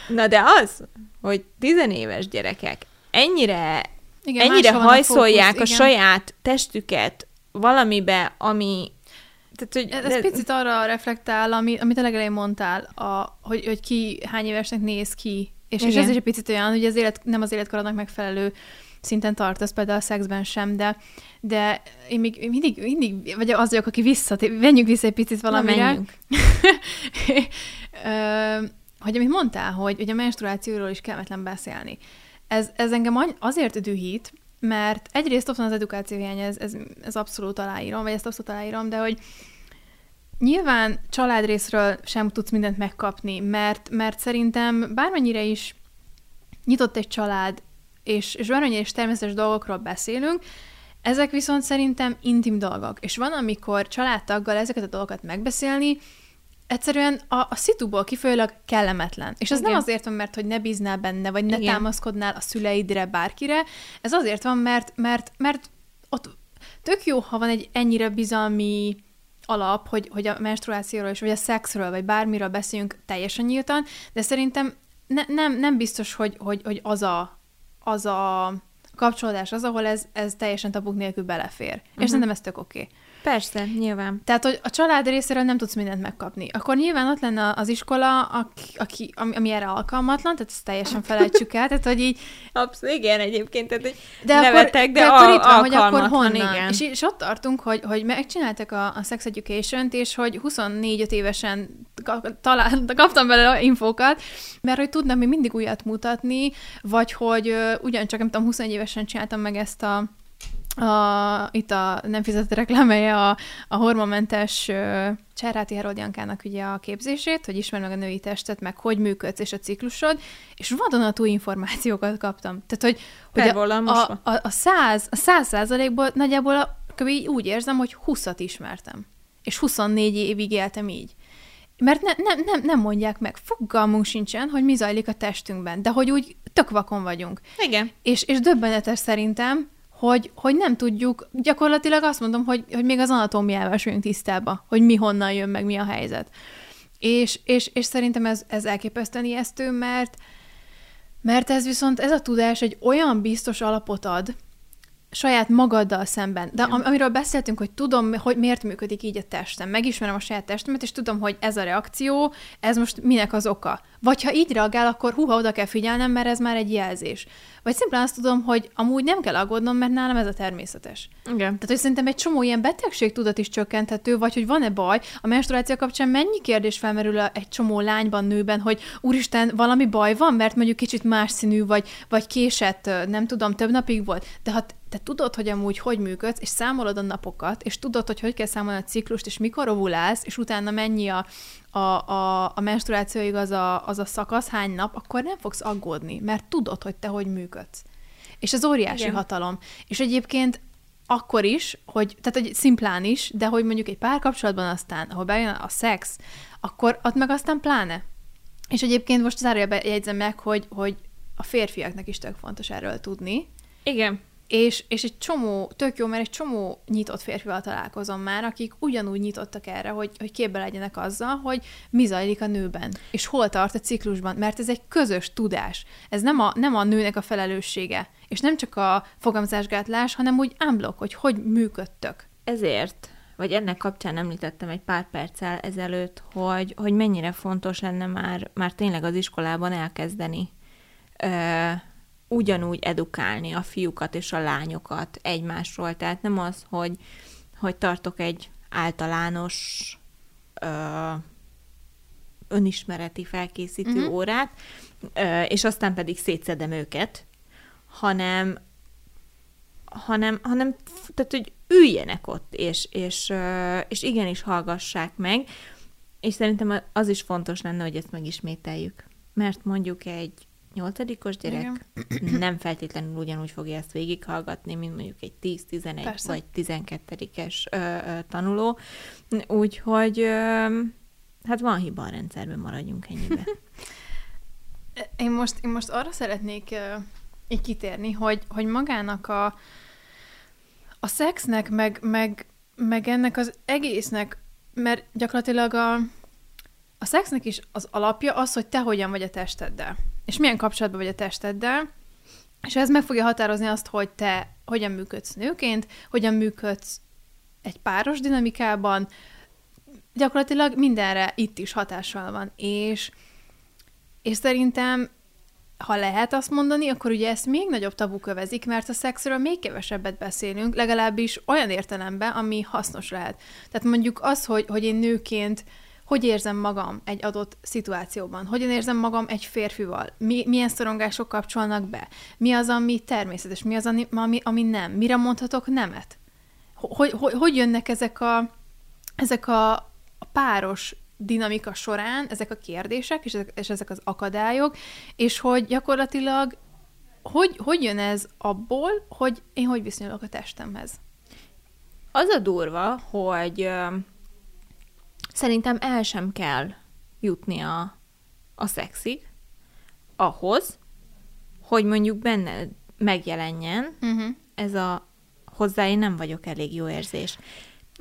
Na de az, hogy tizenéves gyerekek ennyire, igen, ennyire hajszolják a, fókusz, a saját testüket valamibe, ami tehát, hogy ez, ez de... picit arra reflektál, ami, amit a legelején mondtál, a, hogy, hogy ki hány évesnek néz ki és, és ez is egy picit olyan, hogy az élet, nem az életkorodnak megfelelő szinten tartasz, például a szexben sem, de, de én még én mindig, mindig, vagy az vagyok, aki vissza, menjünk vissza egy picit valamire. Na, (laughs) hogy amit mondtál, hogy, hogy a menstruációról is kellemetlen beszélni. Ez, ez engem azért dühít, mert egyrészt ott van az edukáció hiány, ez, ez, ez abszolút aláírom, vagy ezt abszolút aláírom, de hogy Nyilván családrészről sem tudsz mindent megkapni, mert, mert szerintem bármennyire is nyitott egy család, és, és bármennyire is természetes dolgokról beszélünk, ezek viszont szerintem intim dolgok. És van, amikor családtaggal ezeket a dolgokat megbeszélni, egyszerűen a, a szituból kifolyólag kellemetlen. És ez Igen. nem azért van, mert hogy ne bíznál benne, vagy ne Igen. támaszkodnál a szüleidre, bárkire. Ez azért van, mert, mert, mert ott tök jó, ha van egy ennyire bizalmi alap, hogy, hogy a menstruációról és vagy a szexről, vagy bármiről beszéljünk teljesen nyíltan, de szerintem ne, nem, nem biztos, hogy, hogy, hogy az, a, az a kapcsolódás az, ahol ez, ez teljesen tabuk nélkül belefér. Uh-huh. És Mhm. szerintem ez tök oké. Okay. Persze, nyilván. Tehát, hogy a család részéről nem tudsz mindent megkapni. Akkor nyilván ott lenne az iskola, aki, aki, ami, ami erre alkalmatlan, tehát ezt teljesen felejtsük el, tehát, hogy így... Abszolút, igen, egyébként, tehát, hogy De nevetek, akkor, de, de akkor itt van, hogy akkor honnan. igen. És, és ott tartunk, hogy, hogy megcsináltak a, a Sex Education-t, és hogy 24-5 évesen talál, kaptam belőle infókat, mert hogy tudnak még mindig újat mutatni, vagy hogy ö, ugyancsak, nem tudom, 21 évesen csináltam meg ezt a a, itt a nem fizetett reklámhelye a, a hormonmentes uh, Cserháti Herold Jankának ugye a képzését, hogy ismer meg a női testet, meg hogy működsz és a ciklusod, és vadonatúj információkat kaptam. Tehát, hogy, hogy a, a, a, a, száz, a száz százalékból nagyjából a, úgy érzem, hogy 20-at ismertem. És 24 évig éltem így. Mert ne, nem, nem, nem mondják meg, fogalmunk sincsen, hogy mi zajlik a testünkben, de hogy úgy tök vakon vagyunk. Igen. És, és döbbenetes szerintem, hogy, hogy nem tudjuk, gyakorlatilag azt mondom, hogy, hogy még az anatómiával sem vagyunk tisztában, hogy mi honnan jön, meg mi a helyzet. És, és, és szerintem ez, ez elképesztően ijesztő, mert, mert ez viszont, ez a tudás egy olyan biztos alapot ad, saját magaddal szemben. De am- amiről beszéltünk, hogy tudom, hogy miért működik így a testem. Megismerem a saját testemet, és tudom, hogy ez a reakció, ez most minek az oka. Vagy ha így reagál, akkor húha, oda kell figyelnem, mert ez már egy jelzés. Vagy szimplán azt tudom, hogy amúgy nem kell aggódnom, mert nálam ez a természetes. Igen. Tehát, hogy szerintem egy csomó ilyen betegségtudat is csökkenthető, vagy hogy van-e baj. A menstruáció kapcsán mennyi kérdés felmerül a- egy csomó lányban, nőben, hogy úristen, valami baj van, mert mondjuk kicsit más színű, vagy, vagy késett, nem tudom, több napig volt. De ha te tudod, hogy amúgy hogy működsz, és számolod a napokat, és tudod, hogy hogy kell számolni a ciklust, és mikor ovulálsz, és utána mennyi a, a, a, a menstruációig az a, az a szakasz, hány nap, akkor nem fogsz aggódni, mert tudod, hogy te hogy működsz. És ez óriási Igen. hatalom. És egyébként akkor is, hogy, tehát hogy szimplán is, de hogy mondjuk egy párkapcsolatban aztán, ahol bejön a szex, akkor ott meg aztán pláne. És egyébként most zárójelben jegyzem meg, hogy, hogy a férfiaknak is tök fontos erről tudni, Igen. És, és egy csomó, tök jó, mert egy csomó nyitott férfival találkozom már, akik ugyanúgy nyitottak erre, hogy, hogy képbe legyenek azzal, hogy mi zajlik a nőben, és hol tart a ciklusban, mert ez egy közös tudás. Ez nem a, nem a nőnek a felelőssége, és nem csak a fogamzásgátlás, hanem úgy unblock, hogy hogy működtök. Ezért, vagy ennek kapcsán említettem egy pár perccel ezelőtt, hogy, hogy mennyire fontos lenne már, már tényleg az iskolában elkezdeni ö, ugyanúgy edukálni a fiúkat és a lányokat egymásról. Tehát nem az, hogy, hogy tartok egy általános ö, önismereti felkészítő uh-huh. órát, ö, és aztán pedig szétszedem őket, hanem hanem, hanem tehát, hogy üljenek ott, és, és, és igenis hallgassák meg, és szerintem az is fontos lenne, hogy ezt megismételjük. Mert mondjuk egy nyolcadikos gyerek Igen. (clears throat) nem feltétlenül ugyanúgy fogja ezt végighallgatni, mint mondjuk egy 10-11 Persze. vagy 12-es ö, ö, tanuló. Úgyhogy ö, hát van hiba a rendszerben, maradjunk ennyibe. (laughs) Én most, én most arra szeretnék uh, így kitérni, hogy, hogy magának a, a szexnek, meg, meg, meg ennek az egésznek, mert gyakorlatilag a, a szexnek is az alapja az, hogy te hogyan vagy a testeddel. És milyen kapcsolatban vagy a testeddel, és ez meg fogja határozni azt, hogy te hogyan működsz nőként, hogyan működsz egy páros dinamikában, gyakorlatilag mindenre itt is hatással van. És és szerintem, ha lehet azt mondani, akkor ugye ezt még nagyobb tabu kövezik, mert a szexről még kevesebbet beszélünk, legalábbis olyan értelemben, ami hasznos lehet. Tehát mondjuk az, hogy, hogy én nőként hogy érzem magam egy adott szituációban, hogyan érzem magam egy férfival, mi, milyen szorongások kapcsolnak be, mi az, ami természetes, mi az, ami, ami, nem, mire mondhatok nemet. Hogy, hogy, hogy jönnek ezek a, ezek a, páros dinamika során ezek a kérdések, és ezek, és ezek az akadályok, és hogy gyakorlatilag hogy, hogy jön ez abból, hogy én hogy viszonyulok a testemhez? Az a durva, hogy szerintem el sem kell jutni a, a szexig, ahhoz, hogy mondjuk benne megjelenjen Uh-huh. ez a hozzá én nem vagyok elég jó érzés.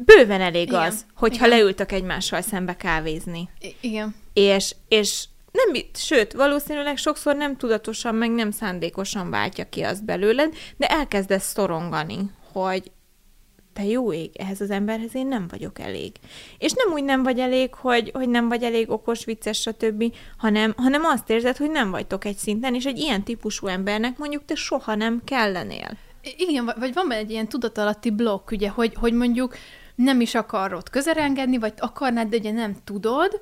Bőven elég Igen, az, hogyha igen. leültök egymással szembe kávézni. I- igen. És, és nem, sőt, valószínűleg sokszor nem tudatosan, meg nem szándékosan váltja ki azt belőled, de elkezdesz szorongani, hogy te jó ég, ehhez az emberhez én nem vagyok elég. És nem úgy nem vagy elég, hogy, hogy nem vagy elég okos, vicces, stb., hanem, hanem azt érzed, hogy nem vagytok egy szinten, és egy ilyen típusú embernek mondjuk te soha nem kellenél. Igen, vagy van egy ilyen tudatalatti blokk, ugye, hogy, hogy mondjuk nem is akarod közelengedni, vagy akarnád, de ugye nem tudod,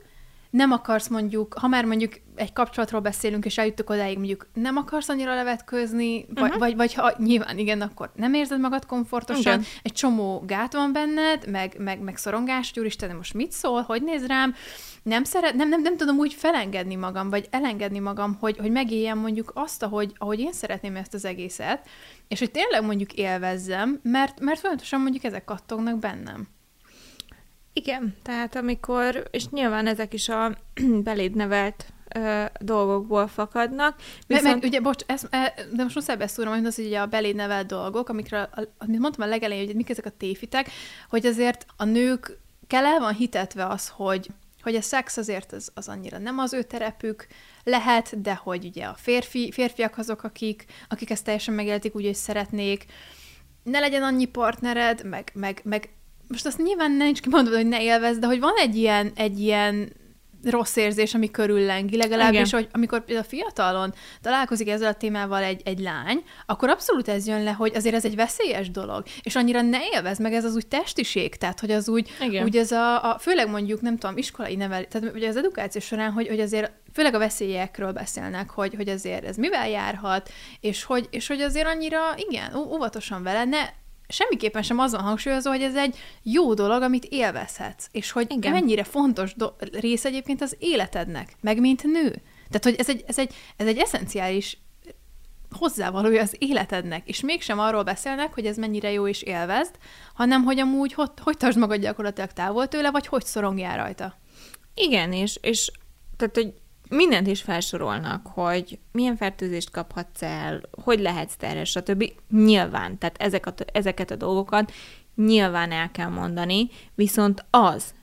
nem akarsz mondjuk, ha már mondjuk egy kapcsolatról beszélünk, és eljuttuk odáig, mondjuk nem akarsz annyira levetkőzni, vagy, uh-huh. vagy, vagy ha nyilván igen, akkor nem érzed magad komfortosan, igen. egy csomó gát van benned, meg, meg, meg szorongás, hogy úristen, most mit szól, hogy néz rám, nem, szeret, nem, nem, nem tudom úgy felengedni magam, vagy elengedni magam, hogy, hogy megéljem mondjuk azt, ahogy, ahogy én szeretném ezt az egészet, és hogy tényleg mondjuk élvezzem, mert, mert folyamatosan mondjuk ezek kattognak bennem. Igen, tehát amikor, és nyilván ezek is a (clears throat) beléd nevelt ö, dolgokból fakadnak. Viszont... Meg, meg ugye, bocs, ez, e, de most muszáj beszúrom, hogy az hogy ugye a beléd nevelt dolgok, amikre, amit mondtam a legelején, hogy mik ezek a téfitek, hogy azért a nők kell el van hitetve az, hogy hogy a szex azért az, az annyira nem az ő terepük, lehet, de hogy ugye a férfi, férfiak azok, akik, akik ezt teljesen megéltik úgy, hogy szeretnék, ne legyen annyi partnered, meg, meg, meg most azt nyilván nincs kimondva, hogy ne élvezd, de hogy van egy ilyen, egy ilyen rossz érzés, ami körüllengi, legalábbis, hogy amikor például fiatalon találkozik ezzel a témával egy, egy lány, akkor abszolút ez jön le, hogy azért ez egy veszélyes dolog, és annyira ne élvez meg ez az úgy testiség, tehát hogy az úgy, Igen. úgy ez a, a, főleg mondjuk, nem tudom, iskolai nevel, tehát ugye az edukáció során, hogy, hogy azért főleg a veszélyekről beszélnek, hogy, hogy azért ez mivel járhat, és hogy, és hogy azért annyira, igen, óvatosan vele, ne semmiképpen sem azon hangsúlyozó, hogy ez egy jó dolog, amit élvezhetsz, és hogy Igen. mennyire fontos do- rész egyébként az életednek, meg mint nő. Tehát, hogy ez egy, ez egy, ez egy eszenciális hozzávalója az életednek, és mégsem arról beszélnek, hogy ez mennyire jó és élvezd, hanem hogy amúgy hogy, hogy tartsd magad gyakorlatilag távol tőle, vagy hogy szorongjál rajta. Igen, és, és tehát, hogy mindent is felsorolnak, hogy milyen fertőzést kaphatsz el, hogy lehetsz terhes, stb. Nyilván, tehát ezek a, ezeket a dolgokat nyilván el kell mondani, viszont az,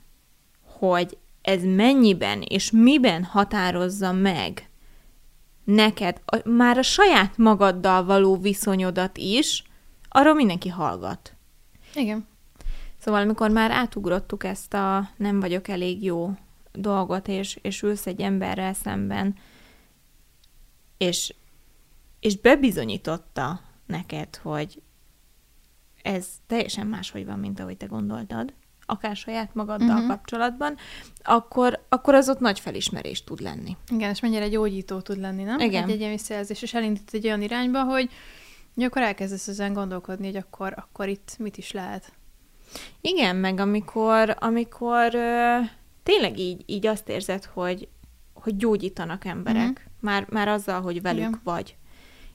hogy ez mennyiben és miben határozza meg neked a, már a saját magaddal való viszonyodat is, arról mindenki hallgat. Igen. Szóval, amikor már átugrottuk ezt a nem vagyok elég jó dolgot, és, és ülsz egy emberrel szemben, és, és bebizonyította neked, hogy ez teljesen máshogy van, mint ahogy te gondoltad, akár saját magaddal uh-huh. kapcsolatban, akkor, akkor az ott nagy felismerés tud lenni. Igen, és mennyire gyógyító tud lenni, nem? Igen. Egy egyen visszajelzés, és elindít egy olyan irányba, hogy, hogy akkor elkezdesz ezen gondolkodni, hogy akkor, akkor itt mit is lehet. Igen, meg amikor, amikor tényleg így, így azt érzed, hogy, hogy gyógyítanak emberek, mm-hmm. már, már azzal, hogy velük Igen. vagy.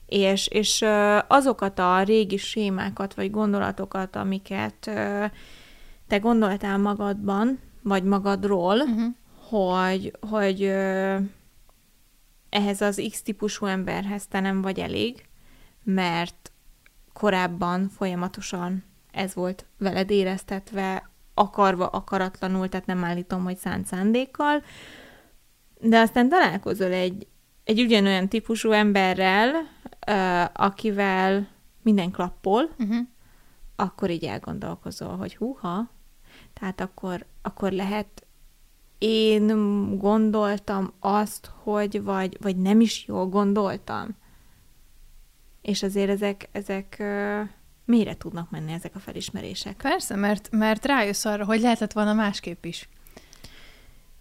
És, és azokat a régi sémákat, vagy gondolatokat, amiket te gondoltál magadban, vagy magadról, uh-huh. hogy, hogy ehhez az X-típusú emberhez te nem vagy elég, mert korábban folyamatosan ez volt veled éreztetve, akarva, akaratlanul, tehát nem állítom, hogy szánt szándékkal, de aztán találkozol egy, egy ugyanolyan típusú emberrel, uh, akivel minden klappol, uh-huh. akkor így elgondolkozol, hogy húha, tehát akkor, akkor lehet én gondoltam azt, hogy vagy, vagy nem is jól gondoltam. És azért ezek, ezek uh, Mire tudnak menni ezek a felismerések? Persze, mert, mert rájössz arra, hogy lehetett volna másképp is.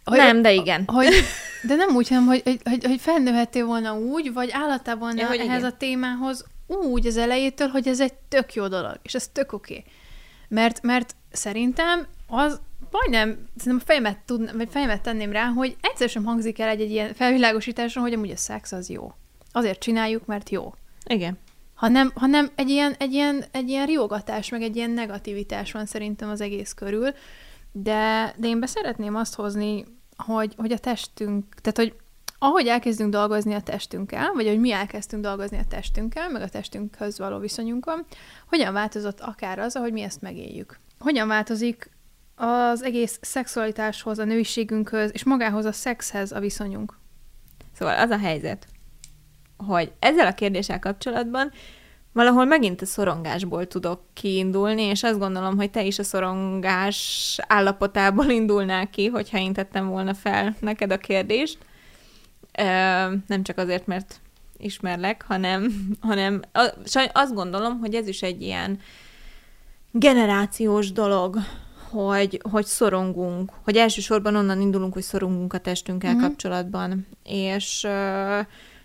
Hogy, nem, de igen. Hogy, (laughs) de nem úgy, hanem, hogy, hogy, hogy felnőhettél volna úgy, vagy állattál volna ja, ehhez igen. a témához úgy az elejétől, hogy ez egy tök jó dolog, és ez tök oké. Okay. Mert, mert szerintem az majdnem, szerintem a fejemet, tud, vagy fejemet tenném rá, hogy egyszer sem hangzik el egy, egy ilyen felvilágosításon, hogy amúgy a szex az jó. Azért csináljuk, mert jó. Igen hanem, hanem egy, ilyen, egy, ilyen, egy ilyen riogatás, meg egy ilyen negativitás van szerintem az egész körül, de, de én beszeretném azt hozni, hogy, hogy a testünk, tehát hogy ahogy elkezdünk dolgozni a testünkkel, vagy hogy mi elkezdtünk dolgozni a testünkkel, meg a testünkhöz való viszonyunkon, hogyan változott akár az, ahogy mi ezt megéljük. Hogyan változik az egész szexualitáshoz, a nőiségünkhöz, és magához a szexhez a viszonyunk. Szóval az a helyzet, hogy ezzel a kérdéssel kapcsolatban valahol megint a szorongásból tudok kiindulni, és azt gondolom, hogy te is a szorongás állapotából indulnál ki, hogyha én tettem volna fel neked a kérdést. Nem csak azért, mert ismerlek, hanem, hanem azt gondolom, hogy ez is egy ilyen generációs dolog, hogy, hogy szorongunk, hogy elsősorban onnan indulunk, hogy szorongunk a testünkkel mm-hmm. kapcsolatban, és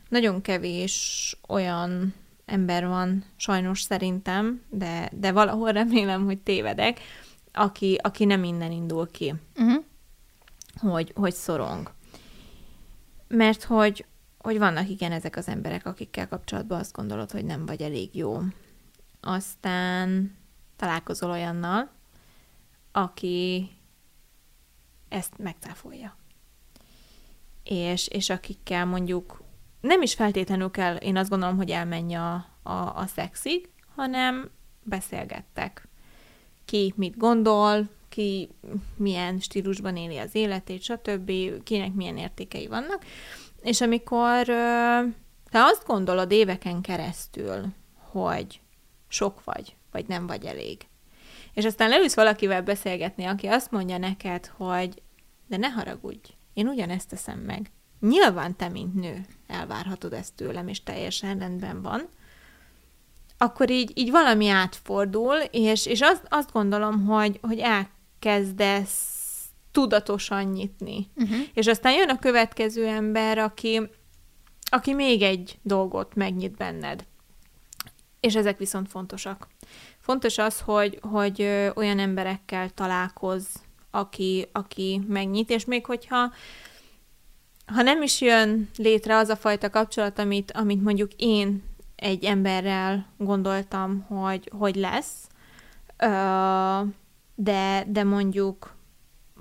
nagyon kevés olyan ember van, sajnos szerintem, de, de valahol remélem, hogy tévedek, aki, aki nem innen indul ki, uh-huh. hogy, hogy szorong. Mert hogy, hogy vannak igen ezek az emberek, akikkel kapcsolatban azt gondolod, hogy nem vagy elég jó. Aztán találkozol olyannal, aki ezt megcáfolja. És, és akikkel mondjuk nem is feltétlenül kell, én azt gondolom, hogy elmenj a, a, a szexig, hanem beszélgettek. Ki mit gondol, ki milyen stílusban éli az életét, stb., kinek milyen értékei vannak. És amikor te azt gondolod éveken keresztül, hogy sok vagy, vagy nem vagy elég, és aztán leülsz valakivel beszélgetni, aki azt mondja neked, hogy de ne haragudj, én ugyanezt teszem meg. Nyilván te, mint nő, elvárhatod ezt tőlem, és teljesen rendben van, akkor így, így valami átfordul, és, és azt, azt gondolom, hogy, hogy elkezdesz tudatosan nyitni. Uh-huh. És aztán jön a következő ember, aki, aki még egy dolgot megnyit benned. És ezek viszont fontosak. Fontos az, hogy, hogy olyan emberekkel találkoz, aki, aki megnyit, és még hogyha ha nem is jön létre az a fajta kapcsolat, amit, amit mondjuk én egy emberrel gondoltam, hogy, hogy lesz, de, de mondjuk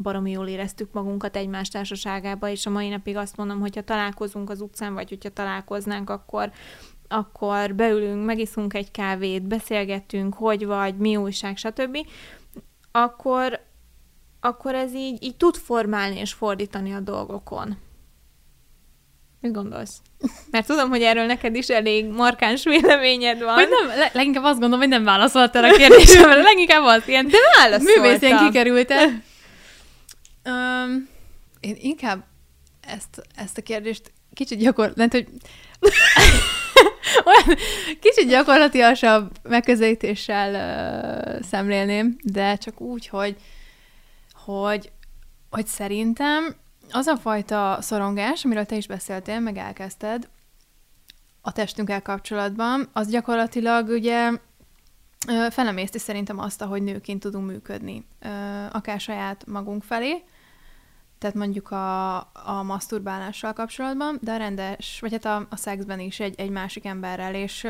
baromi jól éreztük magunkat egymás társaságába, és a mai napig azt mondom, hogyha találkozunk az utcán, vagy hogyha találkoznánk, akkor, akkor beülünk, megiszunk egy kávét, beszélgetünk, hogy vagy, mi újság, stb., akkor, akkor ez így, így tud formálni és fordítani a dolgokon. Mit gondolsz? Mert tudom, hogy erről neked is elég markáns véleményed van. Hogy nem, leginkább azt gondolom, hogy nem válaszoltál a kérdésemre, leginkább az ilyen De művészén kikerült el. Um, én inkább ezt, ezt a kérdést kicsit gyakor... Nem, hogy olyan kicsit gyakorlatilasabb megközelítéssel uh, szemlélném, de csak úgy, hogy, hogy, hogy szerintem az a fajta szorongás, amiről te is beszéltél, meg elkezdted a testünkkel kapcsolatban, az gyakorlatilag ugye felemészti szerintem azt, hogy nőként tudunk működni, akár saját magunk felé, tehát mondjuk a, a maszturbálással kapcsolatban, de a rendes, vagy hát a, a szexben is egy, egy másik emberrel, és,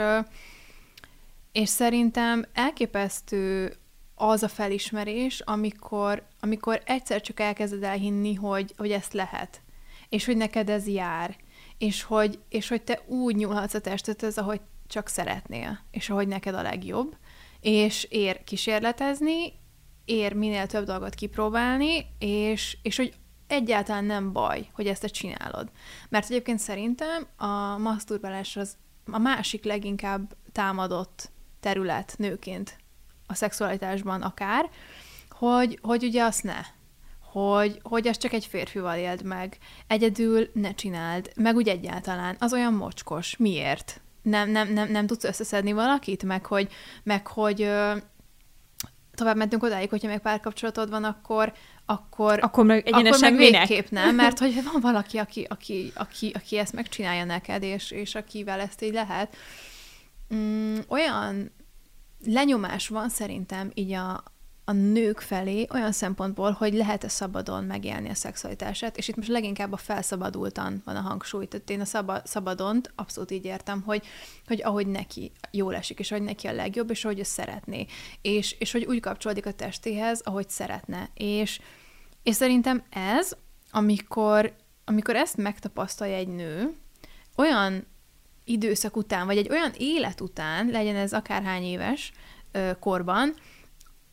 és szerintem elképesztő az a felismerés, amikor, amikor egyszer csak elkezded elhinni, hogy, hogy ezt lehet, és hogy neked ez jár, és hogy, és hogy te úgy nyúlhatsz a testethez, ahogy csak szeretnél, és ahogy neked a legjobb, és ér kísérletezni, ér minél több dolgot kipróbálni, és, és hogy egyáltalán nem baj, hogy ezt te csinálod. Mert egyébként szerintem a maszturbálás az a másik leginkább támadott terület nőként a szexualitásban akár, hogy, hogy ugye azt ne, hogy, hogy ezt csak egy férfival éld meg, egyedül ne csináld, meg úgy egyáltalán, az olyan mocskos, miért? Nem, nem, nem, nem tudsz összeszedni valakit, meg hogy, meg hogy ö, tovább mentünk odáig, hogyha meg párkapcsolatod van, akkor akkor, akkor meg akkor meg végképp nem, (laughs) mert hogy van valaki, aki, aki, aki, aki ezt megcsinálja neked, és, és akivel ezt így lehet. Mm, olyan lenyomás van szerintem így a, a nők felé olyan szempontból, hogy lehet-e szabadon megélni a szexualitását, és itt most leginkább a felszabadultan van a hangsúly. Tehát én a szaba, szabadont abszolút így értem, hogy, hogy ahogy neki jól esik, és ahogy neki a legjobb, és ahogy ő szeretné. És, és hogy úgy kapcsolódik a testéhez, ahogy szeretne. És, és szerintem ez, amikor, amikor ezt megtapasztalja egy nő, olyan időszak után, vagy egy olyan élet után, legyen ez akárhány éves ö, korban,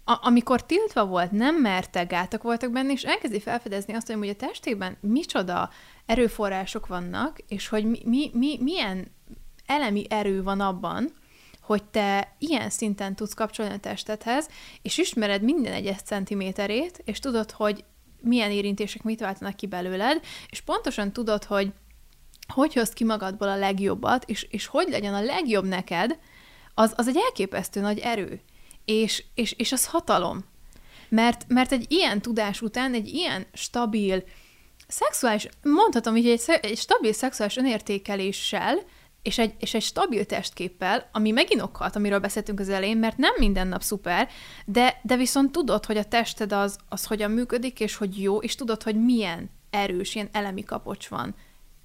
a- amikor tiltva volt, nem mertek, gátak voltak benne, és elkezdi felfedezni azt, hogy a testében micsoda erőforrások vannak, és hogy mi, mi, mi, milyen elemi erő van abban, hogy te ilyen szinten tudsz kapcsolni a testedhez, és ismered minden egyes centiméterét, és tudod, hogy milyen érintések mit váltanak ki belőled, és pontosan tudod, hogy hogy hozd ki magadból a legjobbat, és, és hogy legyen a legjobb neked, az, az egy elképesztő nagy erő. És, és, és az hatalom. Mert, mert egy ilyen tudás után, egy ilyen stabil, szexuális, mondhatom hogy egy, egy stabil szexuális önértékeléssel, és egy, és egy stabil testképpel, ami megint okhat, amiről beszéltünk az elején, mert nem minden nap szuper, de, de viszont tudod, hogy a tested az, az hogyan működik, és hogy jó, és tudod, hogy milyen erős, ilyen elemi kapocs van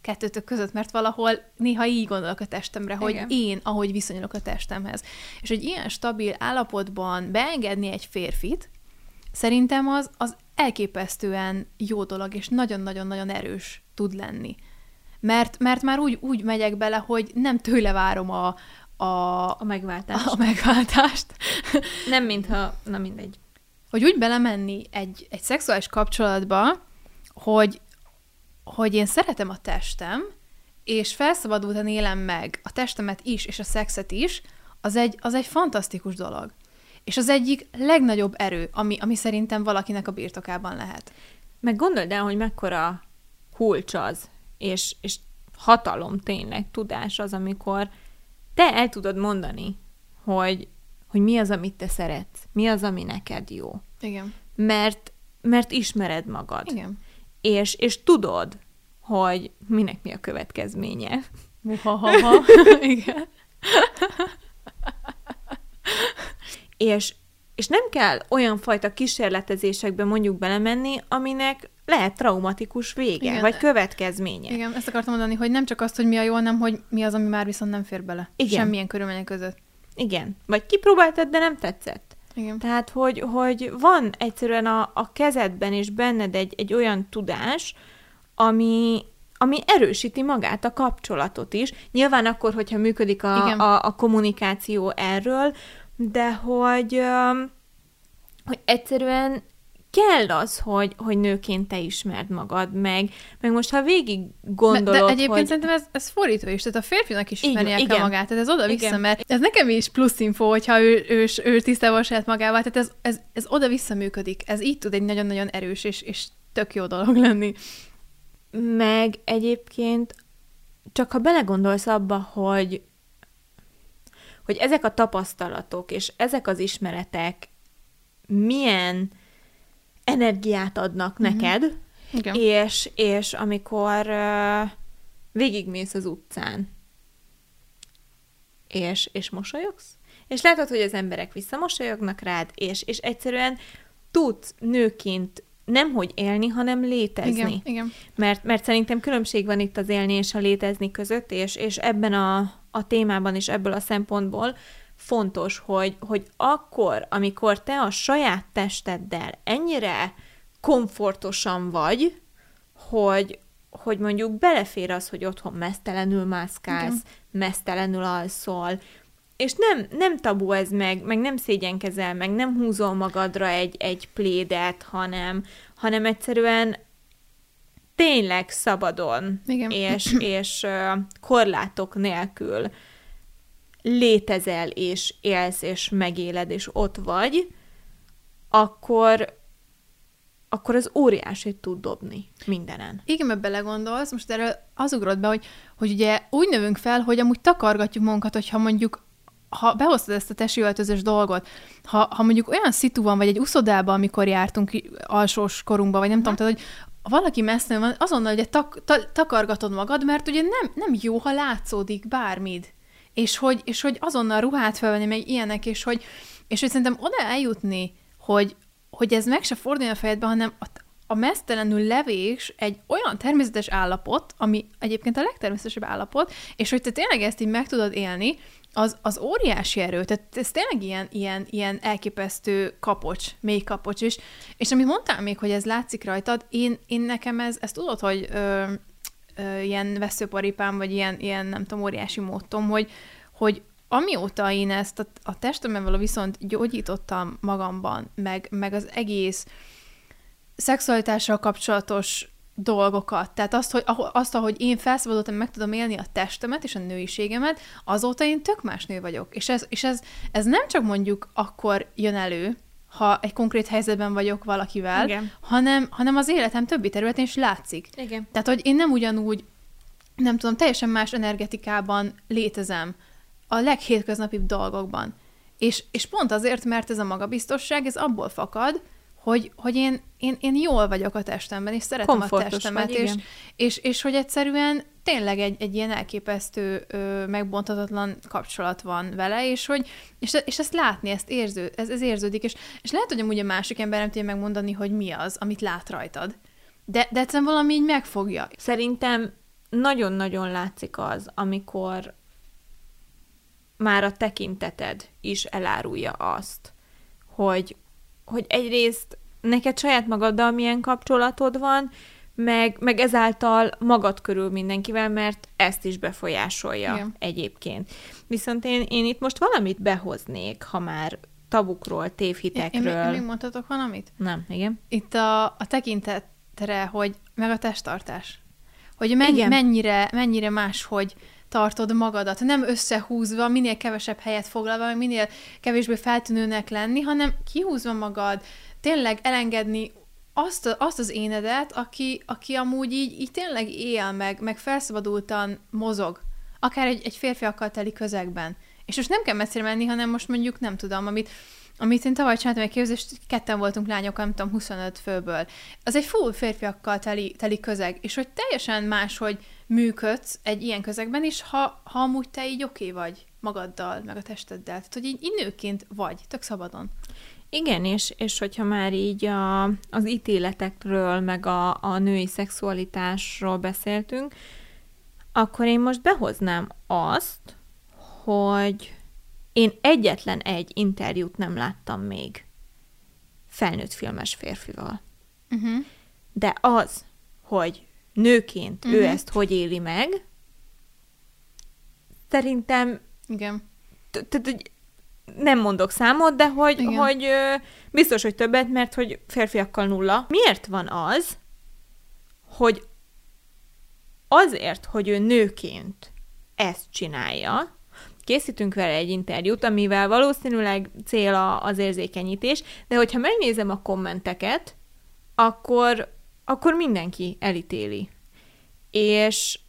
kettőtök között, mert valahol néha így gondolok a testemre, hogy Igen. én, ahogy viszonyulok a testemhez. És egy ilyen stabil állapotban beengedni egy férfit, szerintem az, az elképesztően jó dolog, és nagyon-nagyon-nagyon erős tud lenni. Mert, mert már úgy, úgy megyek bele, hogy nem tőle várom a, a, a megváltást. A megváltást. (laughs) Nem mintha, na mindegy. Hogy úgy belemenni egy, egy szexuális kapcsolatba, hogy, hogy én szeretem a testem, és felszabadultan élem meg a testemet is, és a szexet is, az egy, az egy fantasztikus dolog. És az egyik legnagyobb erő, ami, ami szerintem valakinek a birtokában lehet. Meg gondold el, hogy mekkora kulcs az, és, és hatalom tényleg, tudás az, amikor te el tudod mondani, hogy, hogy mi az, amit te szeretsz, mi az, ami neked jó. Igen. Mert, mert ismered magad. Igen. És, és tudod, hogy minek mi a következménye. Muhahaha. (laughs) Igen. és, és nem kell olyan fajta kísérletezésekbe mondjuk belemenni, aminek lehet traumatikus vége, Igen. vagy következménye. Igen, ezt akartam mondani, hogy nem csak azt, hogy mi a jó, hanem hogy mi az, ami már viszont nem fér bele. Igen. Semmilyen körülmények között. Igen. Vagy kipróbáltad, de nem tetszett. Igen. Tehát, hogy, hogy van egyszerűen a, a kezedben és benned egy, egy olyan tudás, ami, ami erősíti magát a kapcsolatot is. Nyilván akkor, hogyha működik a, a, a kommunikáció erről, de hogy, hogy egyszerűen kell az, hogy, hogy nőként te ismerd magad meg, meg most ha végig gondolod, De egyébként hogy... szerintem ez, ez fordítva is, tehát a férfinak is ismernie kell igen. magát, tehát ez oda-vissza, mert ez nekem is plusz info, hogyha ő, ő, ő tisztában saját magával, tehát ez, ez, ez oda-vissza működik, ez így tud egy nagyon-nagyon erős és, és tök jó dolog lenni. Meg egyébként csak ha belegondolsz abba, hogy hogy ezek a tapasztalatok és ezek az ismeretek milyen energiát adnak mm-hmm. neked, Igen. És, és amikor uh, végigmész az utcán, és, és mosolyogsz, és látod, hogy az emberek visszamosolyognak rád, és, és egyszerűen tudsz nőként nem hogy élni, hanem létezni. Igen, igen. Mert, mert szerintem különbség van itt az élni és a létezni között, és, és ebben a, a témában is ebből a szempontból fontos, hogy, hogy akkor, amikor te a saját testeddel ennyire komfortosan vagy, hogy, hogy mondjuk belefér az, hogy otthon mesztelenül mászkálsz, Igen. mesztelenül alszol, és nem, nem tabu ez meg, meg nem szégyenkezel, meg nem húzol magadra egy, egy plédet, hanem, hanem egyszerűen tényleg szabadon Igen. és, és korlátok nélkül létezel, és élsz, és megéled, és ott vagy, akkor akkor az óriásit tud dobni mindenen. Igen, mert belegondolsz, most erről az ugrott be, hogy, hogy ugye úgy növünk fel, hogy amúgy takargatjuk magunkat, hogyha mondjuk ha behoztad ezt a tesi öltözős dolgot, ha, ha mondjuk olyan szitu van, vagy egy uszodában, amikor jártunk alsós korunkban, vagy nem tudom, tehát, hogy valaki messznő van, azonnal ugye tak, ta, takargatod magad, mert ugye nem, nem jó, ha látszódik bármid. És hogy, és hogy azonnal ruhát felvenni, meg ilyenek, és hogy, és hogy szerintem oda eljutni, hogy, hogy ez meg se forduljon a fejedbe, hanem a, a mesztelenül levés egy olyan természetes állapot, ami egyébként a legtermészetesebb állapot, és hogy te tényleg ezt így meg tudod élni, az, az óriási erő, tehát ez tényleg ilyen, ilyen, ilyen elképesztő kapocs, mély kapocs, és, és amit mondtál még, hogy ez látszik rajtad, én, én nekem ez, ezt tudod, hogy ö, ö, ilyen veszőparipám, vagy ilyen, ilyen, nem tudom, óriási módtom, hogy, hogy amióta én ezt a, a testemmel való viszont gyógyítottam magamban, meg, meg az egész szexualitással kapcsolatos dolgokat. Tehát azt, hogy, azt, ahogy én felszabadultam, meg tudom élni a testemet és a nőiségemet, azóta én tök más nő vagyok. És ez, és ez, ez nem csak mondjuk akkor jön elő, ha egy konkrét helyzetben vagyok valakivel, Igen. hanem, hanem az életem többi területén is látszik. Igen. Tehát, hogy én nem ugyanúgy, nem tudom, teljesen más energetikában létezem a leghétköznapibb dolgokban. És, és pont azért, mert ez a magabiztosság, ez abból fakad, hogy, hogy én, én, én jól vagyok a testemben, és szeretem Komfortos a testemet, vagy, és, és, és hogy egyszerűen tényleg egy, egy ilyen elképesztő, ö, megbonthatatlan kapcsolat van vele, és hogy és, és ezt látni, ezt érző, ez, ez érződik, és, és lehet, hogy amúgy a másik ember nem tudja megmondani, hogy mi az, amit lát rajtad. De, de egyszerűen valami így megfogja. Szerintem nagyon-nagyon látszik az, amikor már a tekinteted is elárulja azt, hogy, hogy egyrészt neked saját magaddal milyen kapcsolatod van, meg, meg ezáltal magad körül mindenkivel, mert ezt is befolyásolja Igen. egyébként. Viszont én, én itt most valamit behoznék, ha már tabukról, tévhitekről. Én, én még mondhatok valamit? Nem, igen. Itt a, a tekintetre, hogy meg a testtartás. Hogy mennyi, mennyire, mennyire más, hogy tartod magadat, nem összehúzva, minél kevesebb helyet foglalva, minél kevésbé feltűnőnek lenni, hanem kihúzva magad, tényleg elengedni azt, azt az énedet, aki, aki amúgy így, így tényleg él, meg, meg felszabadultan mozog, akár egy, egy férfiakkal teli közegben. És most nem kell messzire menni, hanem most mondjuk nem tudom, amit, amit én tavaly csináltam egy képzést, ketten voltunk lányok, nem tudom, 25 főből. Az egy full férfiakkal teli, teli közeg, és hogy teljesen más, hogy működsz egy ilyen közegben is, ha, ha amúgy te így oké okay vagy magaddal, meg a testeddel. Tehát, hogy így, így nőként vagy, tök szabadon. Igen, és, és hogyha már így a, az ítéletekről, meg a, a női szexualitásról beszéltünk, akkor én most behoznám azt, hogy én egyetlen egy interjút nem láttam még felnőtt filmes férfival. Uh-huh. De az, hogy nőként uh-huh. ő mhm. ezt hogy éli meg, szerintem Igen. Tehát, nem mondok számot, de hogy, Igen. hogy ö, biztos, hogy többet, mert hogy férfiakkal nulla. Miért van az, hogy azért, hogy ő nőként ezt csinálja, készítünk vele egy interjút, amivel valószínűleg cél az érzékenyítés, de hogyha megnézem a kommenteket, akkor, akkor mindenki elítéli. És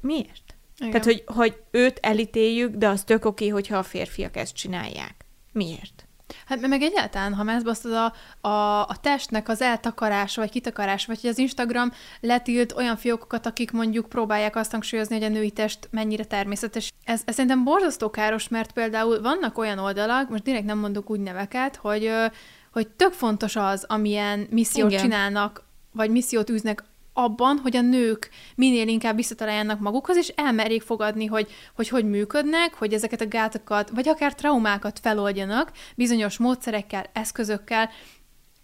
miért? Igen. Tehát, hogy, hogy őt elítéljük, de az tök oké, hogyha a férfiak ezt csinálják. Miért? Hát meg egyáltalán, ha megszbasztod a, a, a testnek az eltakarása, vagy kitakarása, vagy hogy az Instagram letilt olyan fiókokat, akik mondjuk próbálják azt hangsúlyozni, hogy a női test mennyire természetes. Ez, ez szerintem borzasztó káros, mert például vannak olyan oldalak, most direkt nem mondok úgy neveket, hogy, hogy tök fontos az, amilyen missziót Igen. csinálnak, vagy missziót űznek abban, hogy a nők minél inkább visszataláljanak magukhoz, és elmerjék fogadni, hogy, hogy hogy működnek, hogy ezeket a gátokat, vagy akár traumákat feloldjanak bizonyos módszerekkel, eszközökkel,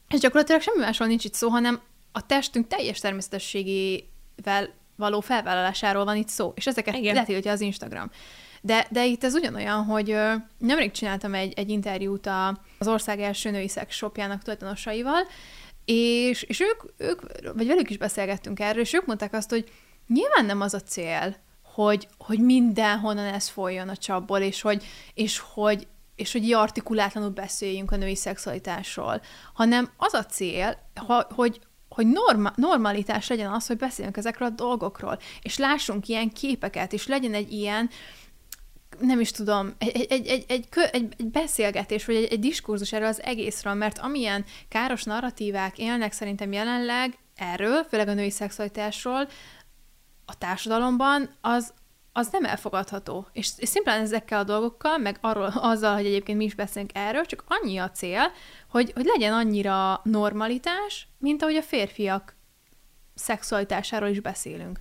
és gyakorlatilag semmi másról nincs itt szó, hanem a testünk teljes természetességével való felvállalásáról van itt szó, és ezeket Igen. letiltja az Instagram. De, de itt ez ugyanolyan, hogy ö, nemrég csináltam egy, egy interjút a, az ország első női szex shopjának tulajdonosaival, és, és ők, ők, vagy velük is beszélgettünk erről, és ők mondták azt, hogy nyilván nem az a cél, hogy, hogy mindenhonnan ez folyjon a csapból, és hogy, és hogy, és hogy artikulátlanul beszéljünk a női szexualitásról, hanem az a cél, ha, hogy, hogy norma, normalitás legyen az, hogy beszéljünk ezekről a dolgokról, és lássunk ilyen képeket, és legyen egy ilyen, nem is tudom, egy, egy, egy, egy, egy, egy, beszélgetés, vagy egy, egy diskurzus erről az egészről, mert amilyen káros narratívák élnek szerintem jelenleg erről, főleg a női szexualitásról, a társadalomban, az, az nem elfogadható. És, és szimplán ezekkel a dolgokkal, meg arról, azzal, hogy egyébként mi is beszélünk erről, csak annyi a cél, hogy, hogy legyen annyira normalitás, mint ahogy a férfiak szexualitásáról is beszélünk.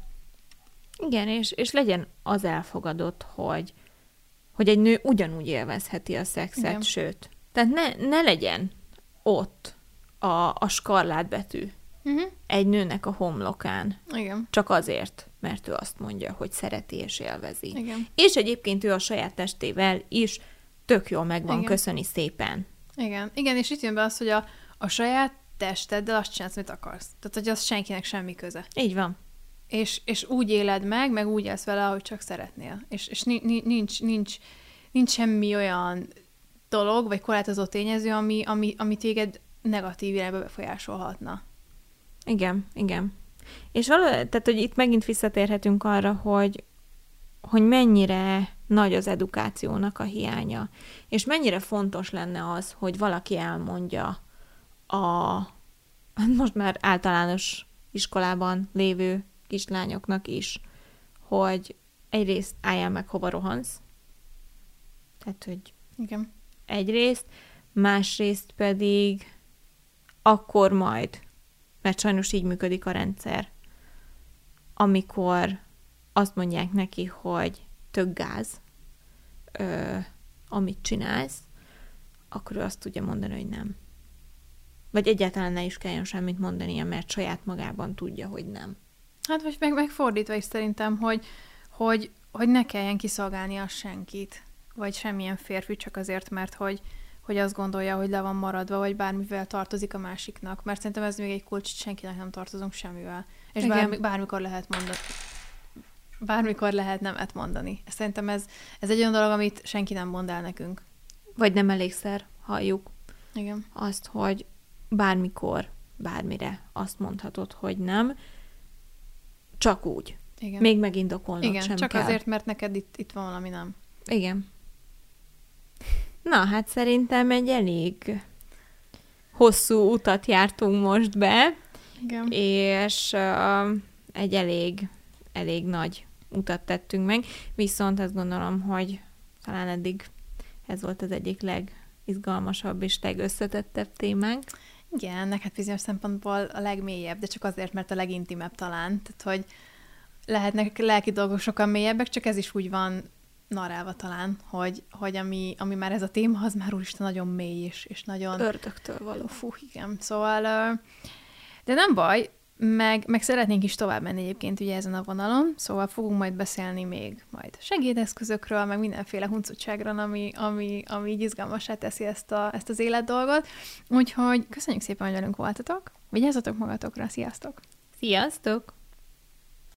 Igen, és, és legyen az elfogadott, hogy hogy egy nő ugyanúgy élvezheti a szexet, Igen. sőt. Tehát ne, ne legyen ott a, a skarlát betű uh-huh. egy nőnek a homlokán. Igen. Csak azért, mert ő azt mondja, hogy szereti és élvezi. Igen. És egyébként ő a saját testével is tök jól meg van, Igen. köszöni szépen. Igen, igen, és itt jön be az, hogy a, a saját testeddel azt csinálsz, amit akarsz. Tehát, hogy az senkinek semmi köze. Így van. És, és úgy éled meg, meg úgy élsz vele, ahogy csak szeretnél. És, és ni- ni- nincs, nincs, nincs semmi olyan dolog, vagy korlátozó tényező, ami, ami, ami téged negatív irányba befolyásolhatna. Igen, igen. És való, tehát, hogy itt megint visszatérhetünk arra, hogy, hogy mennyire nagy az edukációnak a hiánya, és mennyire fontos lenne az, hogy valaki elmondja a most már általános iskolában lévő kislányoknak is, hogy egyrészt álljál meg, hova rohansz, tehát, hogy Igen. egyrészt, másrészt pedig akkor majd, mert sajnos így működik a rendszer, amikor azt mondják neki, hogy tök gáz, ö, amit csinálsz, akkor ő azt tudja mondani, hogy nem. Vagy egyáltalán ne is kelljen semmit mondania, mert saját magában tudja, hogy nem. Hát, vagy meg, megfordítva is szerintem, hogy, hogy, hogy ne kelljen kiszolgálni a senkit, vagy semmilyen férfi csak azért, mert hogy, hogy azt gondolja, hogy le van maradva, vagy bármivel tartozik a másiknak. Mert szerintem ez még egy kulcs, senkinek nem tartozunk semmivel. És Igen. bármi, bármikor lehet mondani. Bármikor lehet nemet mondani. Szerintem ez, ez egy olyan dolog, amit senki nem mond el nekünk. Vagy nem elégszer halljuk Igen. azt, hogy bármikor, bármire azt mondhatod, hogy nem, csak úgy. Igen. Még megindokolnod Igen, sem csak kell. azért, mert neked itt, itt van valami nem. Igen. Na, hát szerintem egy elég hosszú utat jártunk most be, Igen. és uh, egy elég, elég nagy utat tettünk meg, viszont azt gondolom, hogy talán eddig ez volt az egyik legizgalmasabb és legösszetettebb témánk. Igen, hát bizonyos szempontból a legmélyebb, de csak azért, mert a legintimebb talán. Tehát, hogy lehetnek lelki dolgok sokkal mélyebbek, csak ez is úgy van narálva talán, hogy, hogy ami, ami már ez a téma, az már úristen nagyon mély is, és nagyon... Ördögtől való. Fú, igen. Szóval, de nem baj, meg, meg szeretnénk is tovább menni egyébként ugye ezen a vonalon, szóval fogunk majd beszélni még majd segédeszközökről, meg mindenféle huncutságról, ami, ami, ami így izgalmasá teszi ezt, a, ezt az életdolgot. Úgyhogy köszönjük szépen, hogy velünk voltatok, vigyázzatok magatokra, sziasztok! Sziasztok!